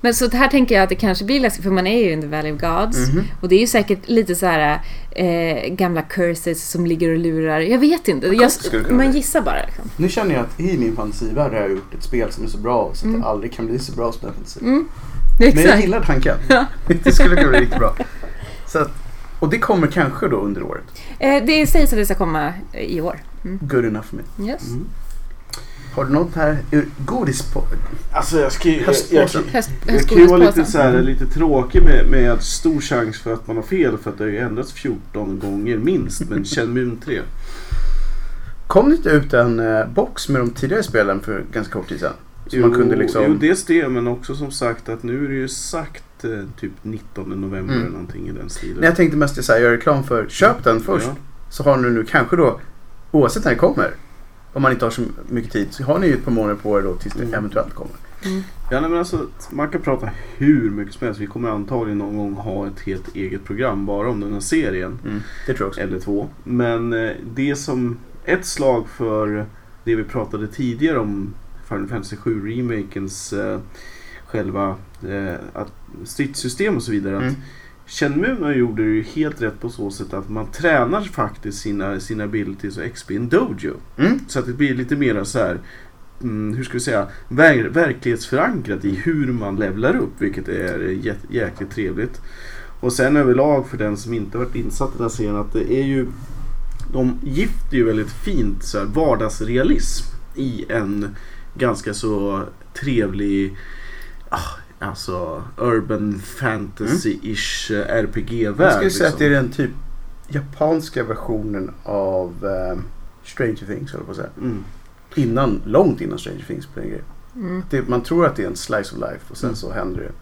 Men så här tänker jag att det kanske blir läskigt, för man är ju in the Valley of Gods. Mhm. Och det är ju säkert lite så här eh, gamla curses som ligger och lurar. Jag vet inte. Jag, man gissar bara. Liksom. Nu känner jag att i min fantasivärld har jag gjort ett spel som är så bra så att Mm. det aldrig kan bli så bra som den fantasi. Mm, Men jag gillar tanken. Ja. *laughs* det skulle kunna bli riktigt bra. Så att, och det kommer kanske då under året. Eh, det sägs att det ska komma i år. Mm. Good enough for me. Yes. Mm. Har du något här ur godis på? Alltså jag ska ju... Jag, jag, Höstpåsen. Höst, jag kan ju vara lite, så här, lite tråkig med, med stor chans för att man har fel för att det har ju ändrats 14 gånger minst. Men Shenmue 3. Kom det inte ut en eh, box med de tidigare spelen för ganska kort tid sedan? Så man kunde liksom... jo, dels det men också som sagt att nu är det ju sagt eh, typ 19 november Mm. eller någonting i den stilen. Nej, jag tänkte mest så här, göra reklam för köp den först. Ja. Så har ni nu kanske då, oavsett när det kommer, om man inte har så mycket tid, så har ni ju ett par månader på er då tills det Mm. eventuellt kommer. Mm. Ja, nej, men alltså, man kan prata hur mycket som helst. Vi kommer antagligen någon gång ha ett helt eget program bara om den här serien. Det tror jag också. Eller två. Men eh, det som ett slag för det vi pratade tidigare om Final Fantasy 7 remakens eh, själva eh, att stridssystem och så vidare. Mm. Att Shenmue gjorde det ju helt rätt på så sätt att man tränar faktiskt sina, sina abilities och XP i en dojo. Mm. Så att det blir lite mer så här, mm, hur ska vi säga, ver verklighetsförankrat i hur man levlar upp, vilket är jä jäkligt trevligt. Och sen överlag för den som inte varit insatt i den här serien att det är ju, de gifter ju väldigt fint så här, vardagsrealism i en ganska så trevlig, ah, alltså urban fantasy-ish eh, RPG-värld. Jag skulle säga att det är liksom. den typ japanska versionen av eh, Stranger Things, höll jag på att säga. Mm. Innan, långt innan Stranger Things på den grejen. Mm. Det, man tror att det är en slice of life och sen Mm. så händer det.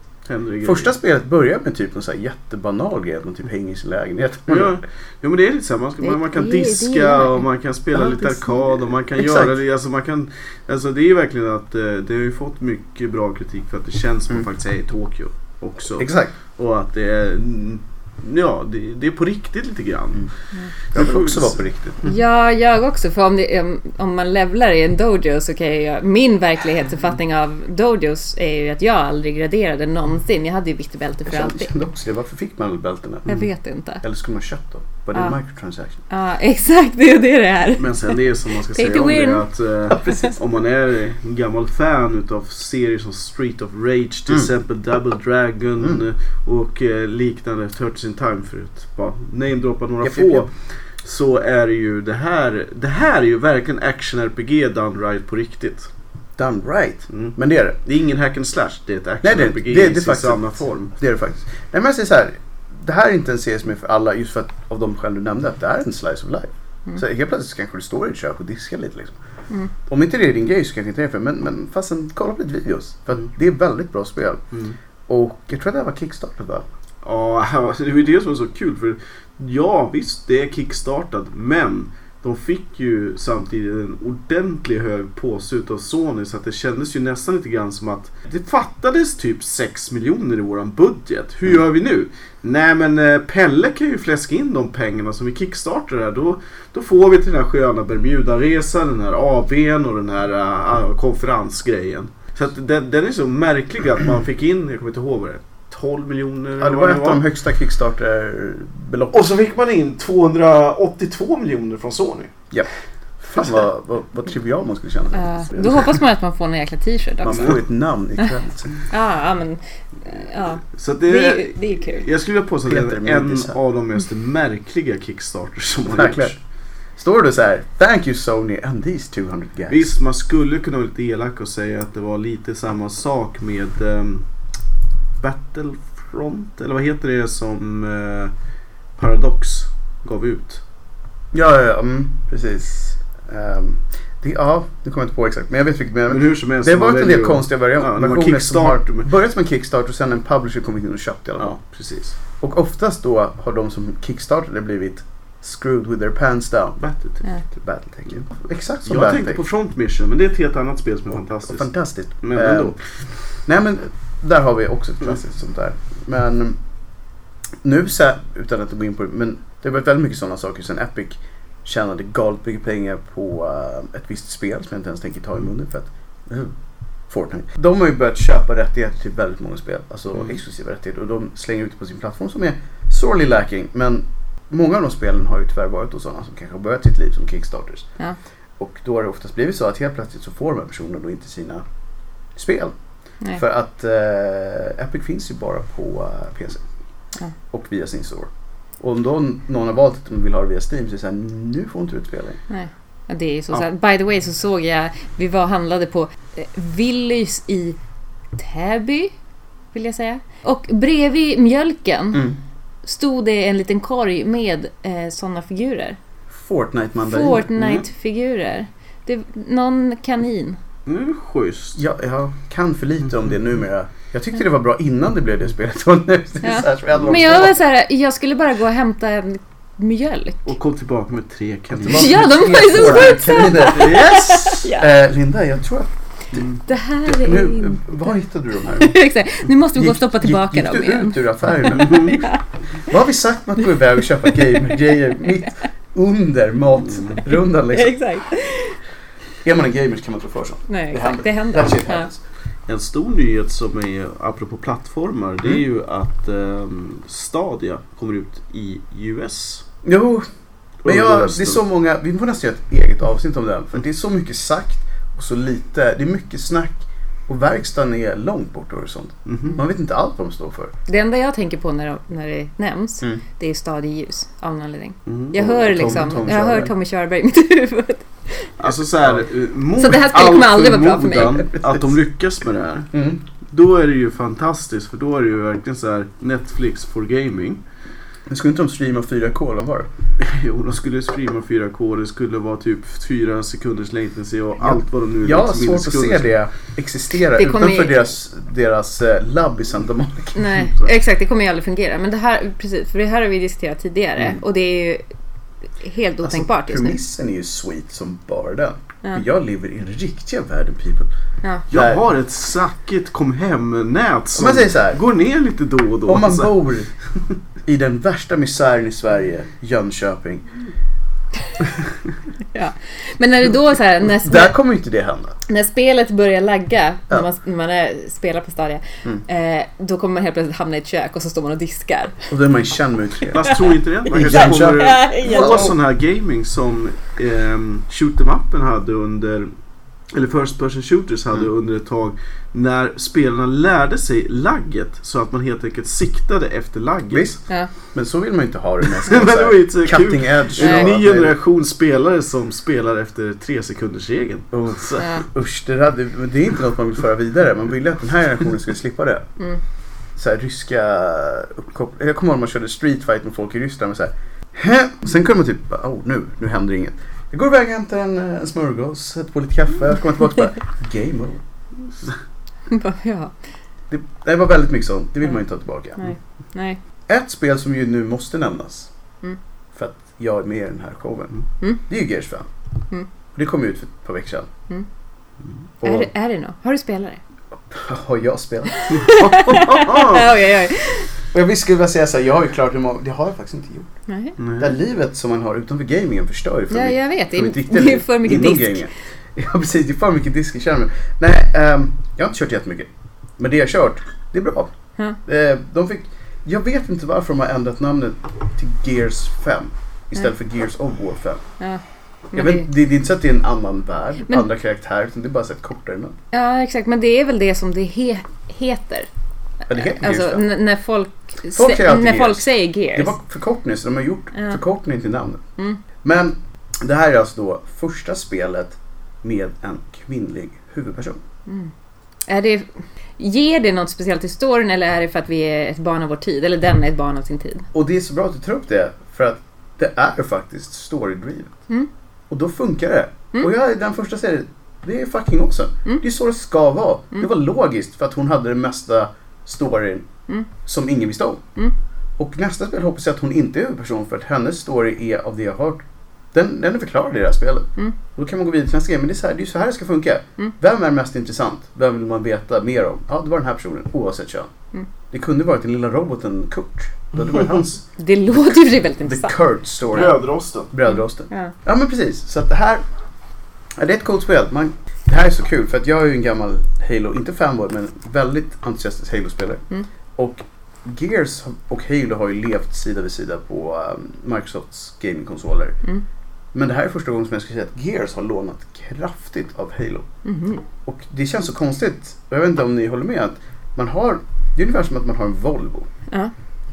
Första spelet börjar med typ någon så här jättebanal grej, att man typ hänger i sin lägenhet. Ja, ja men det är lite så här, man, ska, Det- man, man kan det- diska och man kan spela Ja, lite arkad och man kan Exakt. göra det. Alltså, man kan, alltså det är ju verkligen att eh, det har ju fått mycket bra kritik för att det känns som Mm. att man faktiskt är i Tokyo också. Exakt. Och att det är, ja det, det är på riktigt lite grann. Mm. Vi Jag vill också vara på riktigt. Ja, jag också. För om, det, om, om man levlar i en dojo så kan jag. Min verklighetsuppfattning av dojos är ju att jag aldrig graderade någonsin. Jag hade ju vitt bälte Jag för kände, alltid. kände också det. Varför fick man bältena? Jag vet inte. Eller skulle man köpt dem? Det Ja. en microtransaction? Ja, exakt. Det är det det är. Men sen det är som man ska säga om det att eh, om man är en gammal fan utav serier som Street of Rage till Mm. exempel Double Dragon Mm. eh, och eh, liknande Turtles in Time förut. Bara namedroppa några Japp, få. japp, japp. Så är det ju det här. Det här är ju verkligen action-RPG done right på riktigt. Done right. Mm. Men det är det. Det är ingen hack and slash. Det är ett action-RPG i sin faktiskt sanna form. Det är det faktiskt. Nej men jag säger så här. Det här är inte en serie som är för alla just för att av de skäl du nämnde att det är en slice of life. Mm. Så helt plötsligt kanske du står i ett kök och diskar lite liksom. Mm. Om inte det är din grej så kanske inte det är för men, men fastän kolla på lite videos. För Mm. det är väldigt bra spel. Mm. Och jag tror att det här var kickstartat va? Ja, *laughs* det var det som var så kul. För ja, visst det är kickstartat. Men de fick ju samtidigt en ordentlig hög påse utav Sony. Så att det kändes ju nästan lite grann som att det fattades typ 6 miljoner i våran budget. Hur Mm. gör vi nu? Nej men eh, Pelle kan ju fläska in de pengarna som vi kickstartar här. Då, då får vi till den här sköna Bermuda-resan, den här AWn och den här uh, konferensgrejen. Så att den, den är så märklig att man fick in, jag kommer inte ihåg vad det är, 12 miljoner. Ja, det var ett av de högsta Kickstarter-beloppen. och så fick man in 282 miljoner från Sony. Fan vad, vad, vad trivial man skulle känna. Ja, då hoppas man att man får en jäkla t-shirt Man också. får ju ett namn ikväll. Ja, ja, men... Ja, Så det, det är, det är kul. jag skulle vilja påstå att det är en av de mest märkliga Kickstarters som har gjorts. Står det så här. Thank you Sony and these 200 guys. Visst, man skulle kunna vara lite elak och säga att det var lite samma sak med um, Battlefront, eller vad heter det som eh, Paradox gav ut? Ja, ja, ja mm, precis. Ehm, det, ja, det kommer jag inte på exakt. Men jag vet vilket menar. Men hur som helst. Det har varit en del konstiga variant- Ja, versioner som har börjat som en kickstart och sen en publisher kommit in och köpt i alla fall. Ja, precis. Och oftast då har de som kickstartade blivit screwed with their pants down. Battletech. Ja. Battletech. Exakt som Jag tänkte Battletech. på Front Mission, men det är ett helt annat spel som är fantastiskt. Fantastiskt. Men ändå. Nej men där har vi också ett klassiskt sånt där. Men nu så här, utan att gå in på det, men det har varit väldigt mycket sådana saker sen Epic tjänade galet mycket pengar på eh, ett visst spel som jag inte ens tänker ta i munnen för att uh, Fortnite. De har ju börjat köpa rättigheter till väldigt många spel, alltså Mm. exklusiva rättigheter och de slänger ut det på sin plattform som är sorely lacking. Men många av de spelen har ju tyvärr varit hos sådana som kanske har börjat sitt liv som kickstarters. Ja. Och då har det oftast blivit så att helt plötsligt så får de här personerna då inte sina spel. Nej. För att eh, Epic finns ju bara på eh, PC. Ja. Och via sin store. Och om då någon har valt att de vill ha det via Steam så är det såhär, nu får inte du ett spel längre. Nej. Ja, det är så Ja. sant. By the way så såg jag, vi var handlade på eh, Willys i Täby, vill jag säga. Och bredvid mjölken Mm. stod det en liten korg med eh, sådana figurer. Fortnite-mandariner. Fortnite-figurer. Det, någon kanin. Nu schysst. Ja, jag kan för lite om det numera. Jag tyckte det var bra innan det blev det spelet. Och nu, Ja. *laughs* så här, så jag Men jag var så här, jag skulle bara gå och hämta en mjölk. Och kom tillbaka med tre kaniner. Ja, de var ju så sjukt kaniner. Yes! *laughs* Ja. Eh, Linda, jag tror att... Mm. Det här är Nu, inte... var hittade du de här? *laughs* Exakt. Nu måste vi gå och stoppa tillbaka gick, dem gick du igen. ut ur affären? Ja. Vad har vi sagt med att gå iväg och köpa gamer-grejer mitt under matrundan liksom? Exakt. Är man en gamer kan man tro för sig. Nej, Det exakt. Det händer. That shit Ja. happens. En stor nyhet som är, apropå plattformar, det är Mm. ju att ehm, Stadia kommer ut i US. Jo, men jag, det är så många, vi får nästan göra ett eget avsnitt om den. För det är så mycket sagt och så lite, det är mycket snack. Och verkstaden är långt bort horisont. Mhm. Man vet inte allt vad de står för. Det enda jag tänker på när, när det nämns, Mm. det är stadig ljus av någon anledning. Mhm. Jag Och hör Tom- liksom, Tom jag hör. Tommy Körberg i mitt *laughs* huvud. Alltså så här, eh, mot Så det här spelet kommer aldrig vara bra för mig. att de lyckas med det här. Mm. Då är det ju fantastiskt för då är det ju verkligen så här Netflix for gaming. Men skulle inte de streama 4K eller var? *laughs* Jo, de skulle streama 4K. Det skulle vara typ 4 sekunders latency och allt vad de nu Jag har liksom svårt att se det existera Det utanför ju- deras, deras eh, labb i Santa Monica. Nej, *laughs* exakt. Det kommer ju aldrig fungera. Men det här, precis, för det här har vi diskuterat tidigare. Mm. Och det är ju helt otänkbart just nu. Premissen är ju sweet som bara den. Ja. Jag lever i den riktiga världen people. Ja. Jag har ett sackigt kom hem-nät som man säger så här. går ner lite då och då. Om man bor i den värsta misären i Sverige, Jönköping. *laughs* Men när det då så här, när, Där kommer inte det hända. när spelet börjar lagga, när Ja. man, när man är, spelar på Stadia, Mm. eh, då kommer man helt plötsligt hamna i ett kök och så står man och diskar. Och då är man ju känd med det. Fast tror inte det. Man kanske kommer *laughs* Ja, ja. få sån här gaming som um, shoot em upen hade under eller First Person Shooters hade Mm. under ett tag när spelarna lärde sig lagget så att man helt enkelt siktade efter lagget. Visst, Ja. men så vill man ju inte ha det. Med *laughs* Men det var ju inte så cutting kul. edge. En ny generation spelare som spelar efter tre sekunders regeln. Oh, Ja. usch, det, där, det, är inte något man vill föra vidare. Man ville att den här generationen skulle slippa det. Mm. Så här, ryska uppkopplingar. Jag kommer ihåg när man körde street fight med folk i Ryssland. Och så här, Hä? Sen kunde man typ, oh nu, nu händer inget. Jag går iväg och hämtar en, eh, en smörgås, sätter på lite kaffe, jag kommer tillbaka och bara, game over. *laughs* ja. Det, det var väldigt mycket sånt, det vill man ju inte ha tillbaka. Nej. Nej. Ett spel som ju nu måste nämnas, Mm. för att jag är med i den här showen, Mm. det är ju Gears 5. Mm. Och det kom ju ut för ett par veckor sedan. Mm. Och Är, det, är det något? Har du spelat det? *laughs* har jag spelat? *laughs* oj, oj, oj. Och jag skulle vilja säga så här, jag har ju klart hur många, det har jag faktiskt inte gjort. Nej. Det här livet som man har utanför gamingen förstör ju för Ja, mycket. jag vet. Det för mitt är, riktiga det är liv för mycket inom disk. gamingen. *laughs* Ja precis, det är för mycket disk i skärmen. Nej, ehm, jag har inte kört jättemycket. Men det jag har kört, det är bra. Ja. Eh, de fick, jag vet inte varför de har ändrat namnet till Gears 5 istället för Gears of War 5. Ja. Jag vet, det, det, det är inte så att det är en annan värld, Men- andra karaktärer, utan det är bara så ett kortare namn. ja, exakt. Men det är väl det som det he, heter. Ja, det heter Alltså Gears 5. n- när folk, Folk sä- säger när folk Gears. säger Det Gears. var förkortning, så de har gjort Ja. förkortning till namnet. Mm. Men det här är alltså då första spelet med en kvinnlig huvudperson. Mm. Är det, ger det något speciellt i storyn eller är det för att vi är ett barn av vår tid? Eller den är ett barn av sin tid? Och det är så bra att du tar upp det, för att det är faktiskt story-drivet. Mm. Och då funkar det. Mm. Och jag är den första säger det är fucking också. Mm. Det är så det ska vara. Mm. Det var logiskt för att hon hade den mesta storyn Mm. som ingen visste om. Mm. Och nästa spel hoppas jag att hon inte är huvudperson för att hennes story är av det jag har hört. Den, den är förklarad i det här spelet. Mm. Och då kan man gå vidare till nästa grej. Men det är, så här, det är så här det ska funka. Mm. Vem är mest intressant? Vem vill man veta mer om? Ja, det var den här personen oavsett kön. Mm. Det kunde varit den lilla roboten Kurt. Det hade varit hans *laughs* Det låter ju väldigt The intressant. Kurt story. Brödrosten. Brödrosten. Ja. Ja men precis. Så att det här det är ett coolt spel. Man, det här är så kul för att jag är ju en gammal Halo, inte fanboy men väldigt entusiastisk Halo-spelare. Mm. Och Gears och Halo har ju levt sida vid sida på um, Microsofts gamingkonsoler. Mm. Men det här är första gången som jag ska säga att Gears har lånat kraftigt av Halo. Mhm. Och det känns så konstigt. Jag vet inte om ni håller med. att man har, Det är ungefär som att man har en Volvo. Ja.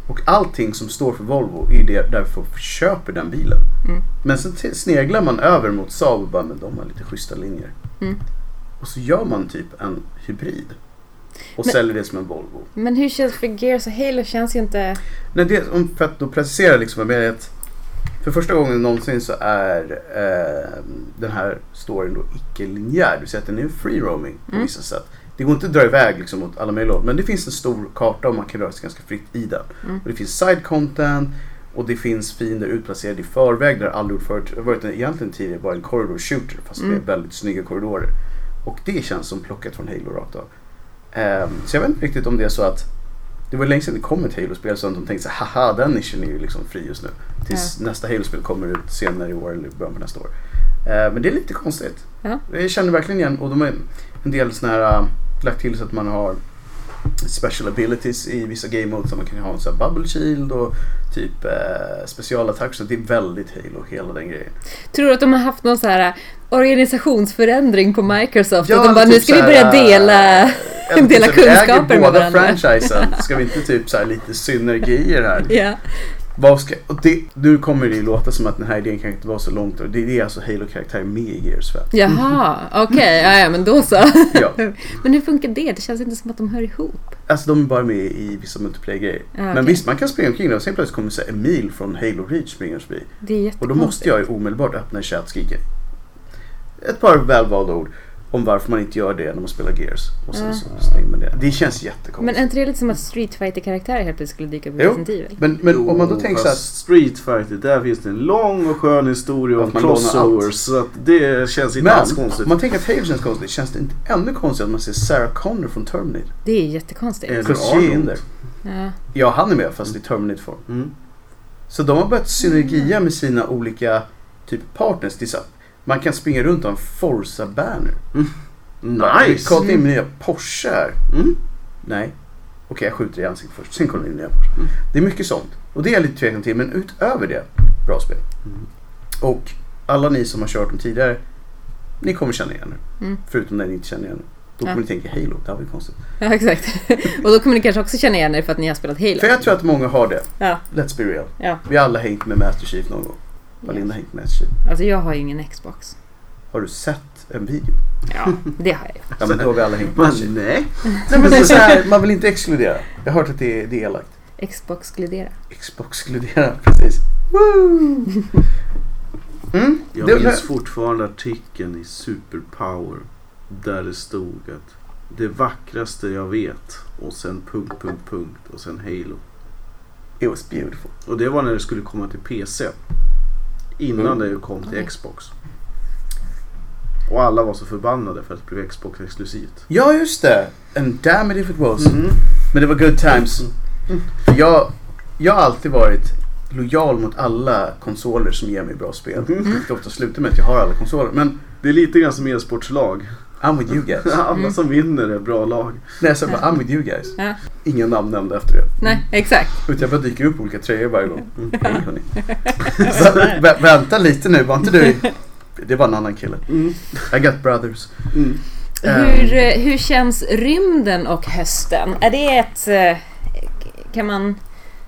Och allting som står för Volvo är det därför folk köper den bilen. Mm. Men sen sneglar man över mot Saab och bara, men de har lite schyssta linjer. Mm. Och så gör man typ en hybrid. Och Men- säljer det som en Volvo. Men hur känns för Gears och Halo känns ju inte... Nej, det, för att då precisera liksom med att för första gången någonsin så är eh, den här storyn då icke-linjär. Det vill säga att den är free roaming på Mm. vissa sätt. Det går inte att dra iväg liksom mot alla möjliga håll. Men det finns en stor karta och man kan röra sig ganska fritt i den. Mm. Och det finns side content och det finns fiender utplacerade i förväg. Har aldrig förut. Det har varit en, egentligen tidigare bara en corridor shooter fast Mm. med väldigt snygga korridorer. Och det känns som plockat från Halo rakt av. Ehm, så jag vet inte riktigt om det är så att det var länge sedan det kom ett Halo-spel så att de tänkte så haha den nischen är ju liksom fri just nu. Tills nästa Halo-spel kommer ut senare i år eller början på nästa år. Eh, men det är lite konstigt. Ja. Jag känner verkligen igen, och de har en del sådana här, uh, lagt till så att man har special abilities i vissa game modes. Man kan ha en sån här bubble shield och typ eh, specialattack. Så det är väldigt Halo hela den grejen. Tror du att de har haft någon så här organisationsförändring på Microsoft? Ja, att de bara, typ nu ska vi börja dela... eh, dela typ så här, vi kunskaper äger med båda varandra. franchisen. Ska vi inte typ så här lite synergier här? *laughs* Ja. Vad ska, det, nu kommer det ju låta som att den här idén kanske inte var så långt. Det är alltså Halo-karaktärer med i Gears för. Jaha, okej, ja, ja, men då så. Ja. *laughs* Men hur funkar det? Det känns inte som att de hör ihop. Alltså de är bara med i vissa multiplayer-grejer. Ja, Men okej. visst, man kan springa omkring där och sen plötsligt kommer så här Emil från Halo Reach springer förbi. Det är Och då måste jag ju omedelbart öppna en chatt och skrika ett par välvalda ord om varför man inte gör det när man spelar Gears. Och sen Ja. så stänger man det. Det känns jättekonstigt. Men är inte det lite som att Street fighter karaktärer helt plötsligt skulle dyka upp i Jo. Resident Evil? Men, men om man då Jo, tänker så att Street Fighter, där finns det en lång och skön historia om crossovers. Så att det känns inte alls Men konstigt. om man tänker att Halo känns konstigt, känns det inte ännu konstigt att man ser Sarah Connor från Terminator? Det är jättekonstigt. Eller Arnold. Ja. Ja, han är med fast i Terminator-form. Mm. Så de har börjat synergia med sina olika typ partners. Det är så att man kan springa runt och ha en Forza-banner. Nice! Kolla in min nya Porsche här. Mm. Nej. Okej, jag skjuter i ansiktet först. Sen kollar in min nya Porsche. Mm. Det är mycket sånt. Och det är jag lite tveksam till. Men utöver det, bra spel. Mm. Och alla ni som har kört dem tidigare, ni kommer känna igen det. Mm. Förutom när ni inte känner igen det. Då Ja. kommer ni tänka Halo, det här var ju konstigt. ja, exakt. *laughs* och då kommer ni kanske också känna igen er för att ni har spelat Halo. För jag tror att många har det. Ja, Let's be real. ja. Vi har alla hängt med Master Chief någon gång. Valinda har hängt med Chief. Alltså jag har ju ingen Xbox. Har du sett en video? Ja, det har jag ju. Ja men då har vi alla hängt med nej. *laughs* Nej men det är så här, man vill inte exkludera. Jag har hört att det är, det är elakt. Xbox glidera. Xbox-exkludera, precis. Woo! Mm, Jag det, minns fortfarande artikeln i Superpower. Där det stod att det vackraste jag vet och sen punkt, punkt, punkt och sen Halo. it was beautiful. Och det var när det skulle komma till PC. Innan Mm. det kom till Okej. Xbox. Och alla var så förbannade för att det blev Xbox exklusivt. Ja just det. And damn it if it was. Mm. Men det var good times. För jag, jag har alltid varit lojal mot alla konsoler som ger mig bra spel. Mm. Vilket ofta slutar med att jag har alla konsoler. Men Det är lite grann som e-sportslag. I'm with you guys. *laughs* Alla som vinner är bra lag. Nej, jag sa bara I'm with you guys. Ja. Inga namn nämnda efter det. Nej, exakt. Utan jag bara dyker upp olika tröjor varje gång. Mm. Hej hörni. *laughs* Så, vä- vänta lite nu, var inte du... *laughs* Det var en annan kille. Mm. I got brothers. Mm. Hur, eh, hur känns rymden och hösten? Är det ett... eh, Kan man...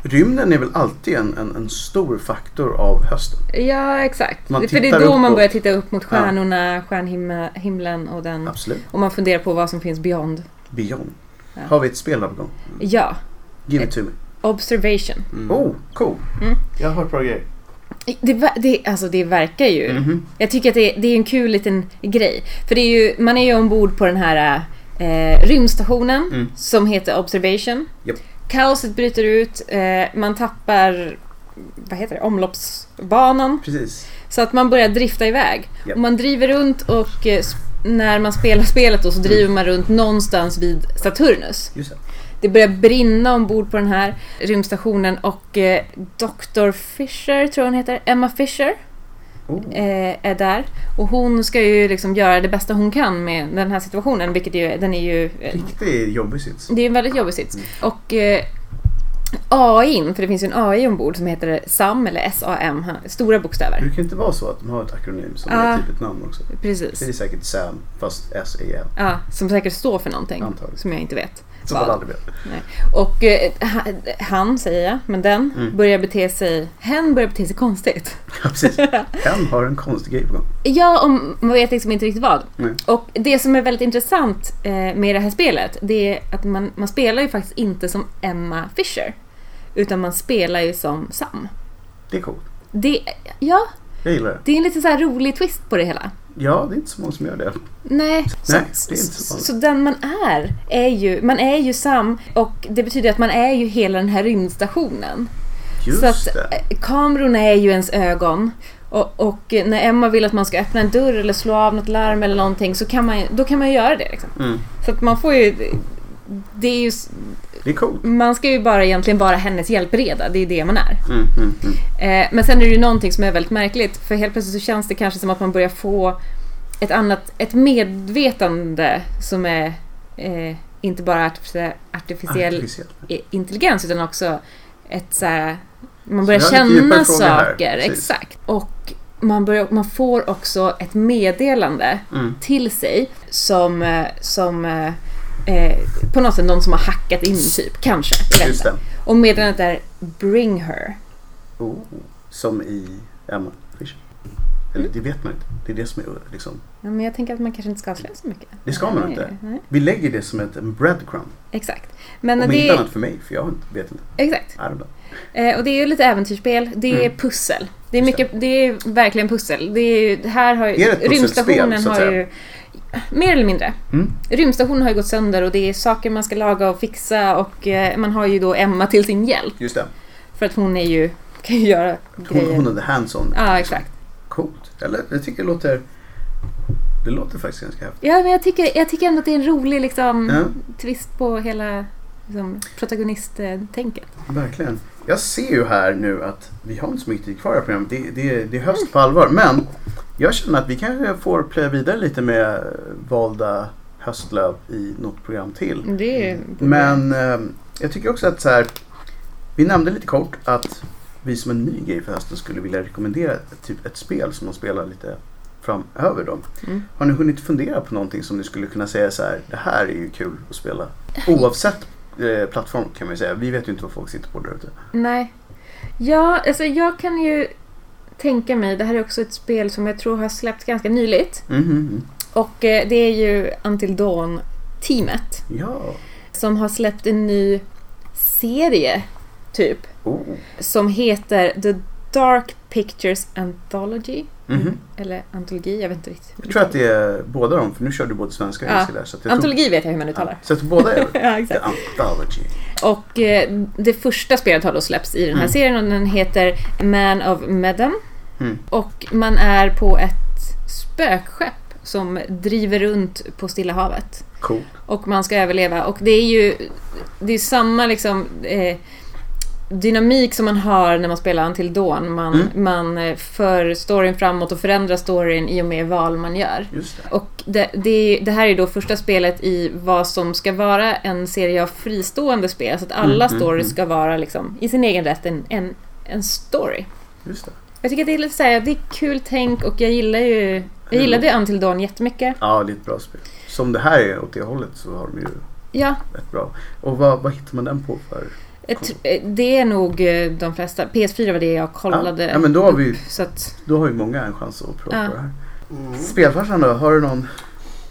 Rymden är väl alltid en, en, en stor faktor av hösten. Ja, exakt. Man För det är då man börjar titta upp mot stjärnorna, stjärnhimlen och den... Absolut. Och man funderar på vad som finns beyond. Beyond. Ja. Har vi ett spel på gång? Ja, Give it to me. observation. Mm. Oh, cool. Mm. Jag har hört bra grejer. Det, det, alltså det verkar ju. Mhm. Jag tycker att det, det är en kul liten grej. För det är ju, man är ju ombord på den här eh, rymdstationen Mm. som heter Observation. Japp. Kaoset bryter ut, eh, man tappar vad heter det, omloppsbanan. Precis. Så att man börjar drifta iväg. Japp. Och man driver runt och eh, när man spelar *laughs* spelet då så driver man runt någonstans vid Saturnus. Just det. Det börjar brinna ombord på den här rymdstationen och eh, Dr. Fisher, tror jag hon heter, Emma Fisher, Oh. eh, är där. Och hon ska ju liksom göra det bästa hon kan med den här situationen, vilket ju, den är ju... Eh, Riktigt jobbig sits. det är en väldigt jobbig sits. Och eh, AIn, för det finns ju en AI ombord som heter SAM, eller SAM, stora Det bokstäver. brukar inte vara så att de har ett akronym som Ah. är typ ett namn också. Det Precis. är säkert Sam, fast S-E-M. Ja, som säkert står för någonting. Antagligen. Som jag inte vet. Som man aldrig vet. Och eh, ha- han, säger jag, men den Mm. börjar bete sig... Hen börjar bete sig konstigt. *laughs* Ja, precis. *laughs* Hen har en konstig grej på gång. Ja, och man vet liksom inte riktigt vad. Nej. Och det som är väldigt intressant eh, med det här spelet, det är att man, man spelar ju faktiskt inte som Emma Fisher. Utan man spelar ju som Sam. Det är coolt. Det, ja, Jag gillar det. det är en lite så här rolig twist på det hela. Ja, det är inte så många som gör det. Nej, så, Nej, det är inte så så, den man är, är ju, man är ju Sam och det betyder att man är ju hela den här rymdstationen. Just så att det. eh, kamerorna är ju ens ögon. Och, och när Emma vill att man ska öppna en dörr eller slå av något larm eller någonting så kan man, då kan man ju göra det. Liksom. Mm. Så att man får ju... Det är ju... Det är coolt. Man ska ju bara egentligen vara hennes hjälpreda, det är det man är. Mm, mm, mm. Eh, men sen är det ju någonting som är väldigt märkligt för helt plötsligt så känns det kanske som att man börjar få ett annat, ett medvetande som är eh, inte bara artifici- artificiell Artificiellt. i- intelligens utan också ett så här, man börjar Så känna saker. Exakt. Och man, börjar, man får också ett meddelande Mm. till sig som, eh, som eh, på något sätt någon som har hackat in typ, kanske. Jag vet inte. Och meddelandet är Bring her. Oh, som i Emma Fischer. Eller det vet man inte. Det är det som är liksom. Ja, men jag tänker att man kanske inte ska avslöja så mycket. Det ska man Nej, inte. Nej. Vi lägger det som ett en breadcrumb. Exakt. Men Om det inte annat för mig, för jag vet inte. exakt. Eh, och det är ju lite äventyrsspel. Det är Mm. pussel. Det är, mycket, det är verkligen pussel. Det är, ju- här har, Är det ett rymdstationen har ju... Mer eller mindre. Mm. Rymdstationen har ju gått sönder och det är saker man ska laga och fixa och eh, man har ju då Emma till sin hjälp. Just det. För att hon är ju, kan ju göra Hon, grejer. hon hade hands-on. Ja, exakt. Coolt. Eller jag tycker det låter... Det låter faktiskt ganska häftigt. Ja, men jag tycker, jag tycker ändå att det är en rolig liksom, Ja. twist på hela liksom, protagonisttänket. Verkligen. Jag ser ju här nu att vi har inte så mycket tid kvar i programmet. Det, det, det är höst på allvar. Men jag känner att vi kanske får plöja vidare lite med valda höstlöv i något program till. Det är Men eh, jag tycker också att så här, vi nämnde lite kort att vi som en ny grej för hösten skulle vilja rekommendera typ ett spel som man spelar lite framöver då. Mm. Har ni hunnit fundera på någonting som ni skulle kunna säga så här, det här är ju kul att spela? Oavsett eh, plattform kan man ju säga. Vi vet ju inte vad folk sitter på där ute. Nej. Ja, alltså jag kan ju tänka mig, det här är också ett spel som jag tror har släppts ganska nyligt. Mhm, mhm. Och eh, det är ju Until Dawn-teamet Ja. som har släppt en ny serie, typ, Oh. som heter The Dark Pictures Anthology. Mhm. Eller antologi, jag vet inte riktigt. Jag tror att det är båda dem, för nu kör du både svenska och Ja. engelska där. Så jag tror, Antologi vet jag hur man uttalar. ja, så att båda är *laughs* Ja, exakt. Anthology. Och eh, det första spelet har då släppts i den här Mm. serien och den heter Man of Medan. Mm. Och man är på ett spökskepp som driver runt på Stilla havet. Cool. Och man ska överleva. Och det är ju det är samma liksom eh, dynamik som man har när man spelar Until Dawn. Man, Mm. man eh, för storyn framåt och förändrar storyn i och med val man gör. Det. Och det, det, det här är då första spelet i vad som ska vara en serie av fristående spel. Så att alla Mm, mm, stories mm. ska vara liksom, i sin egen rätt en, en, en story. Just det. Jag tycker att det är lite så här, det är kul tänk och jag gillar ju jag gillade Until Dawn jättemycket. Ja, det är ett bra spel. Som det här är åt det hållet så har de ju Ja, rätt bra. Och vad, vad hittar man den på för? Tr- eh, det är nog eh, de flesta. PS4 var det jag kollade. Ja, ja, men då har vi- upp, Så att, Då har ju många en chans att prova Ja. på det här. Mm. Spelfarsan då, har du någon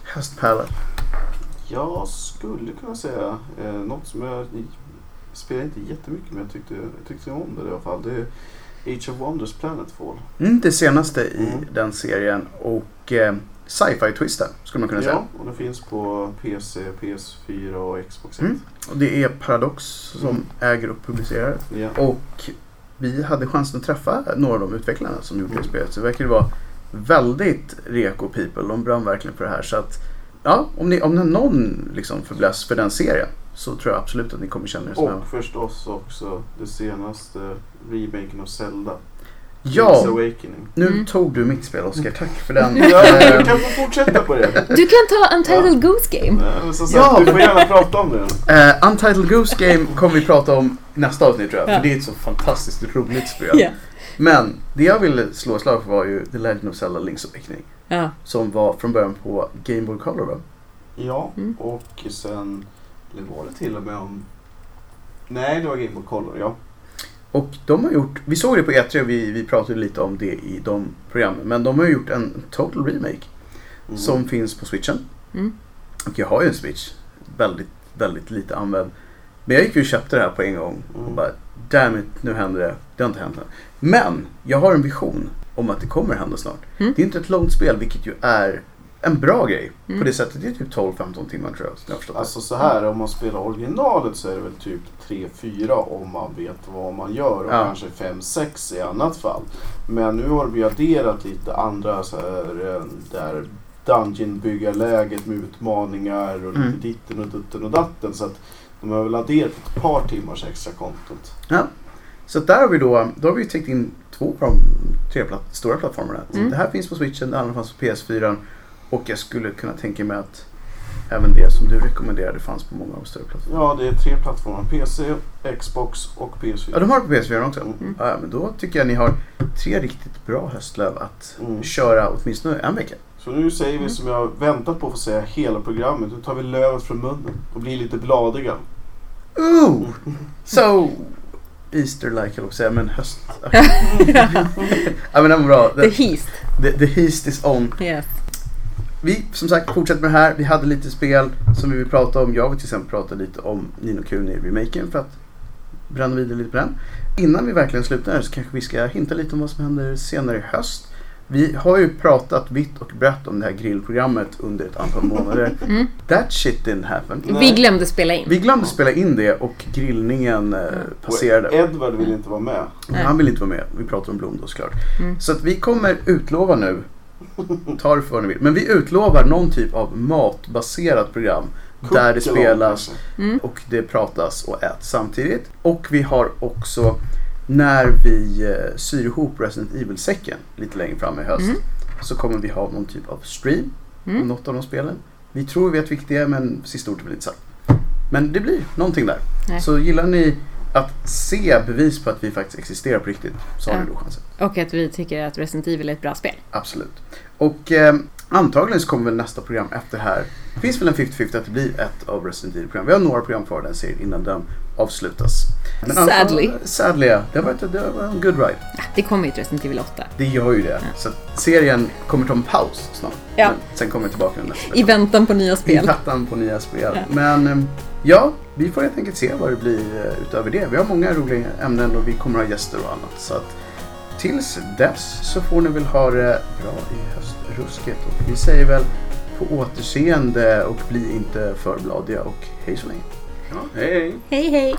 höstpärla? Jag skulle kunna säga eh, något som jag spelar inte jättemycket men jag tyckte, jag tyckte om det i alla fall. Det är Age of Wonders Planetfall. Mm, det senaste i Mm. den serien och eh, sci-fi twisten skulle man kunna säga. Ja, och det finns på PC, PS4 och Xbox 1. Mm. Och det är Paradox som Mm. äger och publicerar. Ja. Och vi hade chansen att träffa några av de utvecklarna som gjorde det spelet. Så det verkar vara väldigt reko people. De brann verkligen för det här. Så att, ja, om ni, om ni har någon liksom förbläss för den serien så tror jag absolut att ni kommer känna er som hemma. Och förstås också det senaste remaken av Zelda. Ja, Awakening. nu Mm. tog du mitt spel Oskar. Tack för den. *laughs* Ja, du kan få fortsätta på det. du kan ta Untitled Goose Game. Eh, Som sagt, Ja, du får gärna prata om det. Eh, Untitled Goose Game kommer vi prata om nästa avsnitt tror jag. Ja. För det är ett så fantastiskt roligt spel. Ja. Men det jag ville slå slag för var ju The Legend of Zelda Link's Awakening. Ja. Som var från början på Game Boy Color va? Ja, Mm. och sen... Eller var det till och med om... Nej, det var Game Boy Color, ja. Och de har gjort, vi såg det på E3 och vi, vi pratade lite om det i de programmen. Men de har gjort en total remake Mm. som finns på switchen. Mm. Och jag har ju en switch. Väldigt, väldigt lite använd. Men jag gick ju och köpte det här på en gång. Och Mm. bara, damn it, nu händer det. Det har inte hänt än. Men jag har en vision om att det kommer hända snart. Mm. Det är inte ett långt spel, vilket ju är en bra grej. Mm. På det sättet. Det är typ 12-15 timmar tror jag. jag. Alltså så här, om man spelar originalet så är det väl typ 3-4 om man vet vad man gör och Ja. kanske 5-6 i annat fall. Men nu har vi adderat lite andra så här, eh, där Dungeon-byggarläget med utmaningar och lite Mm. ditten och dutten och datten. Så att de har väl adderat ett par timmars extra kontot. Så att där har vi då, då har vi täckt in två av de tre platt, stora plattformarna. Så Mm. Det här finns på switchen, det andra fanns på PS4 och jag skulle kunna tänka mig att även det som du rekommenderade fanns på många av de större plattformarna. Ja, det är tre plattformar. PC, Xbox och PS4. Ja, de har det på PS4 också. Mm. Ja, men då tycker jag ni har tre riktigt bra höstlöv att Mm. köra åtminstone en vecka. Så nu säger vi Mm. som jag väntat på att få säga hela programmet. Nu tar vi lövet från munnen och blir lite bladiga. Ooh! So, Easter-like höll jag på att säga, men höst. *laughs* ja men den var bra. The The, Heast. the, the heast is on. Yes. Vi som sagt fortsätter med det här. Vi hade lite spel som vi vill prata om. Jag vill till exempel prata lite om Nino Kuni remaken för att bränna vidare lite på den. Innan vi verkligen slutar här så kanske vi ska hinta lite om vad som händer senare i höst. Vi har ju pratat vitt och brett om det här grillprogrammet under ett antal månader. *laughs* Mm. That shit didn't happen. Nej. Vi glömde spela in. Vi glömde spela in det och grillningen eh, passerade. Och Edvard vill inte vara med. Nej. Han vill inte vara med. Vi pratar om Blom då såklart. Mm. Så att vi kommer utlova nu, ta det för vad ni vill, men vi utlovar någon typ av matbaserat program där det spelas. Mm. och det pratas och äts samtidigt. Och vi har också när vi eh, syr ihop Resident Evil-säcken lite längre fram i höst Mm. så kommer vi ha någon typ av stream om Mm. något av de spelen. Vi tror vi vet vilket det är men sista ordet är väl inte sagt. Men det blir någonting där. Nej. Så gillar ni att se bevis på att vi faktiskt existerar på riktigt så har Ja. ni då chansen. Och att vi tycker att Resident Evil är ett bra spel. Absolut. Och eh, antagligen så kommer väl nästa program efter det här. Det finns väl en 50-50 att det blir ett av Resident Evil-program. Vi har några program kvar i den serien innan den avslutas. Sadly. antal- Sadly ja. Det har varit det var en good ride. Ja, det kommer ju ett Resident Evil 8. Det gör ju det. Så att serien kommer ta en paus snart. Ja. Men sen kommer vi tillbaka nästa I väntan på nya I spel. väntan på nya spel. Ja. Men eh, ja, vi får helt enkelt se vad det blir eh, utöver det. Vi har många roliga ämnen och vi kommer ha gäster och annat. Så att tills dess så får ni väl ha det bra i höstrusket. Och vi säger väl på återseende och bli inte för bladiga och hej så länge. Ja, hej. Hej hej!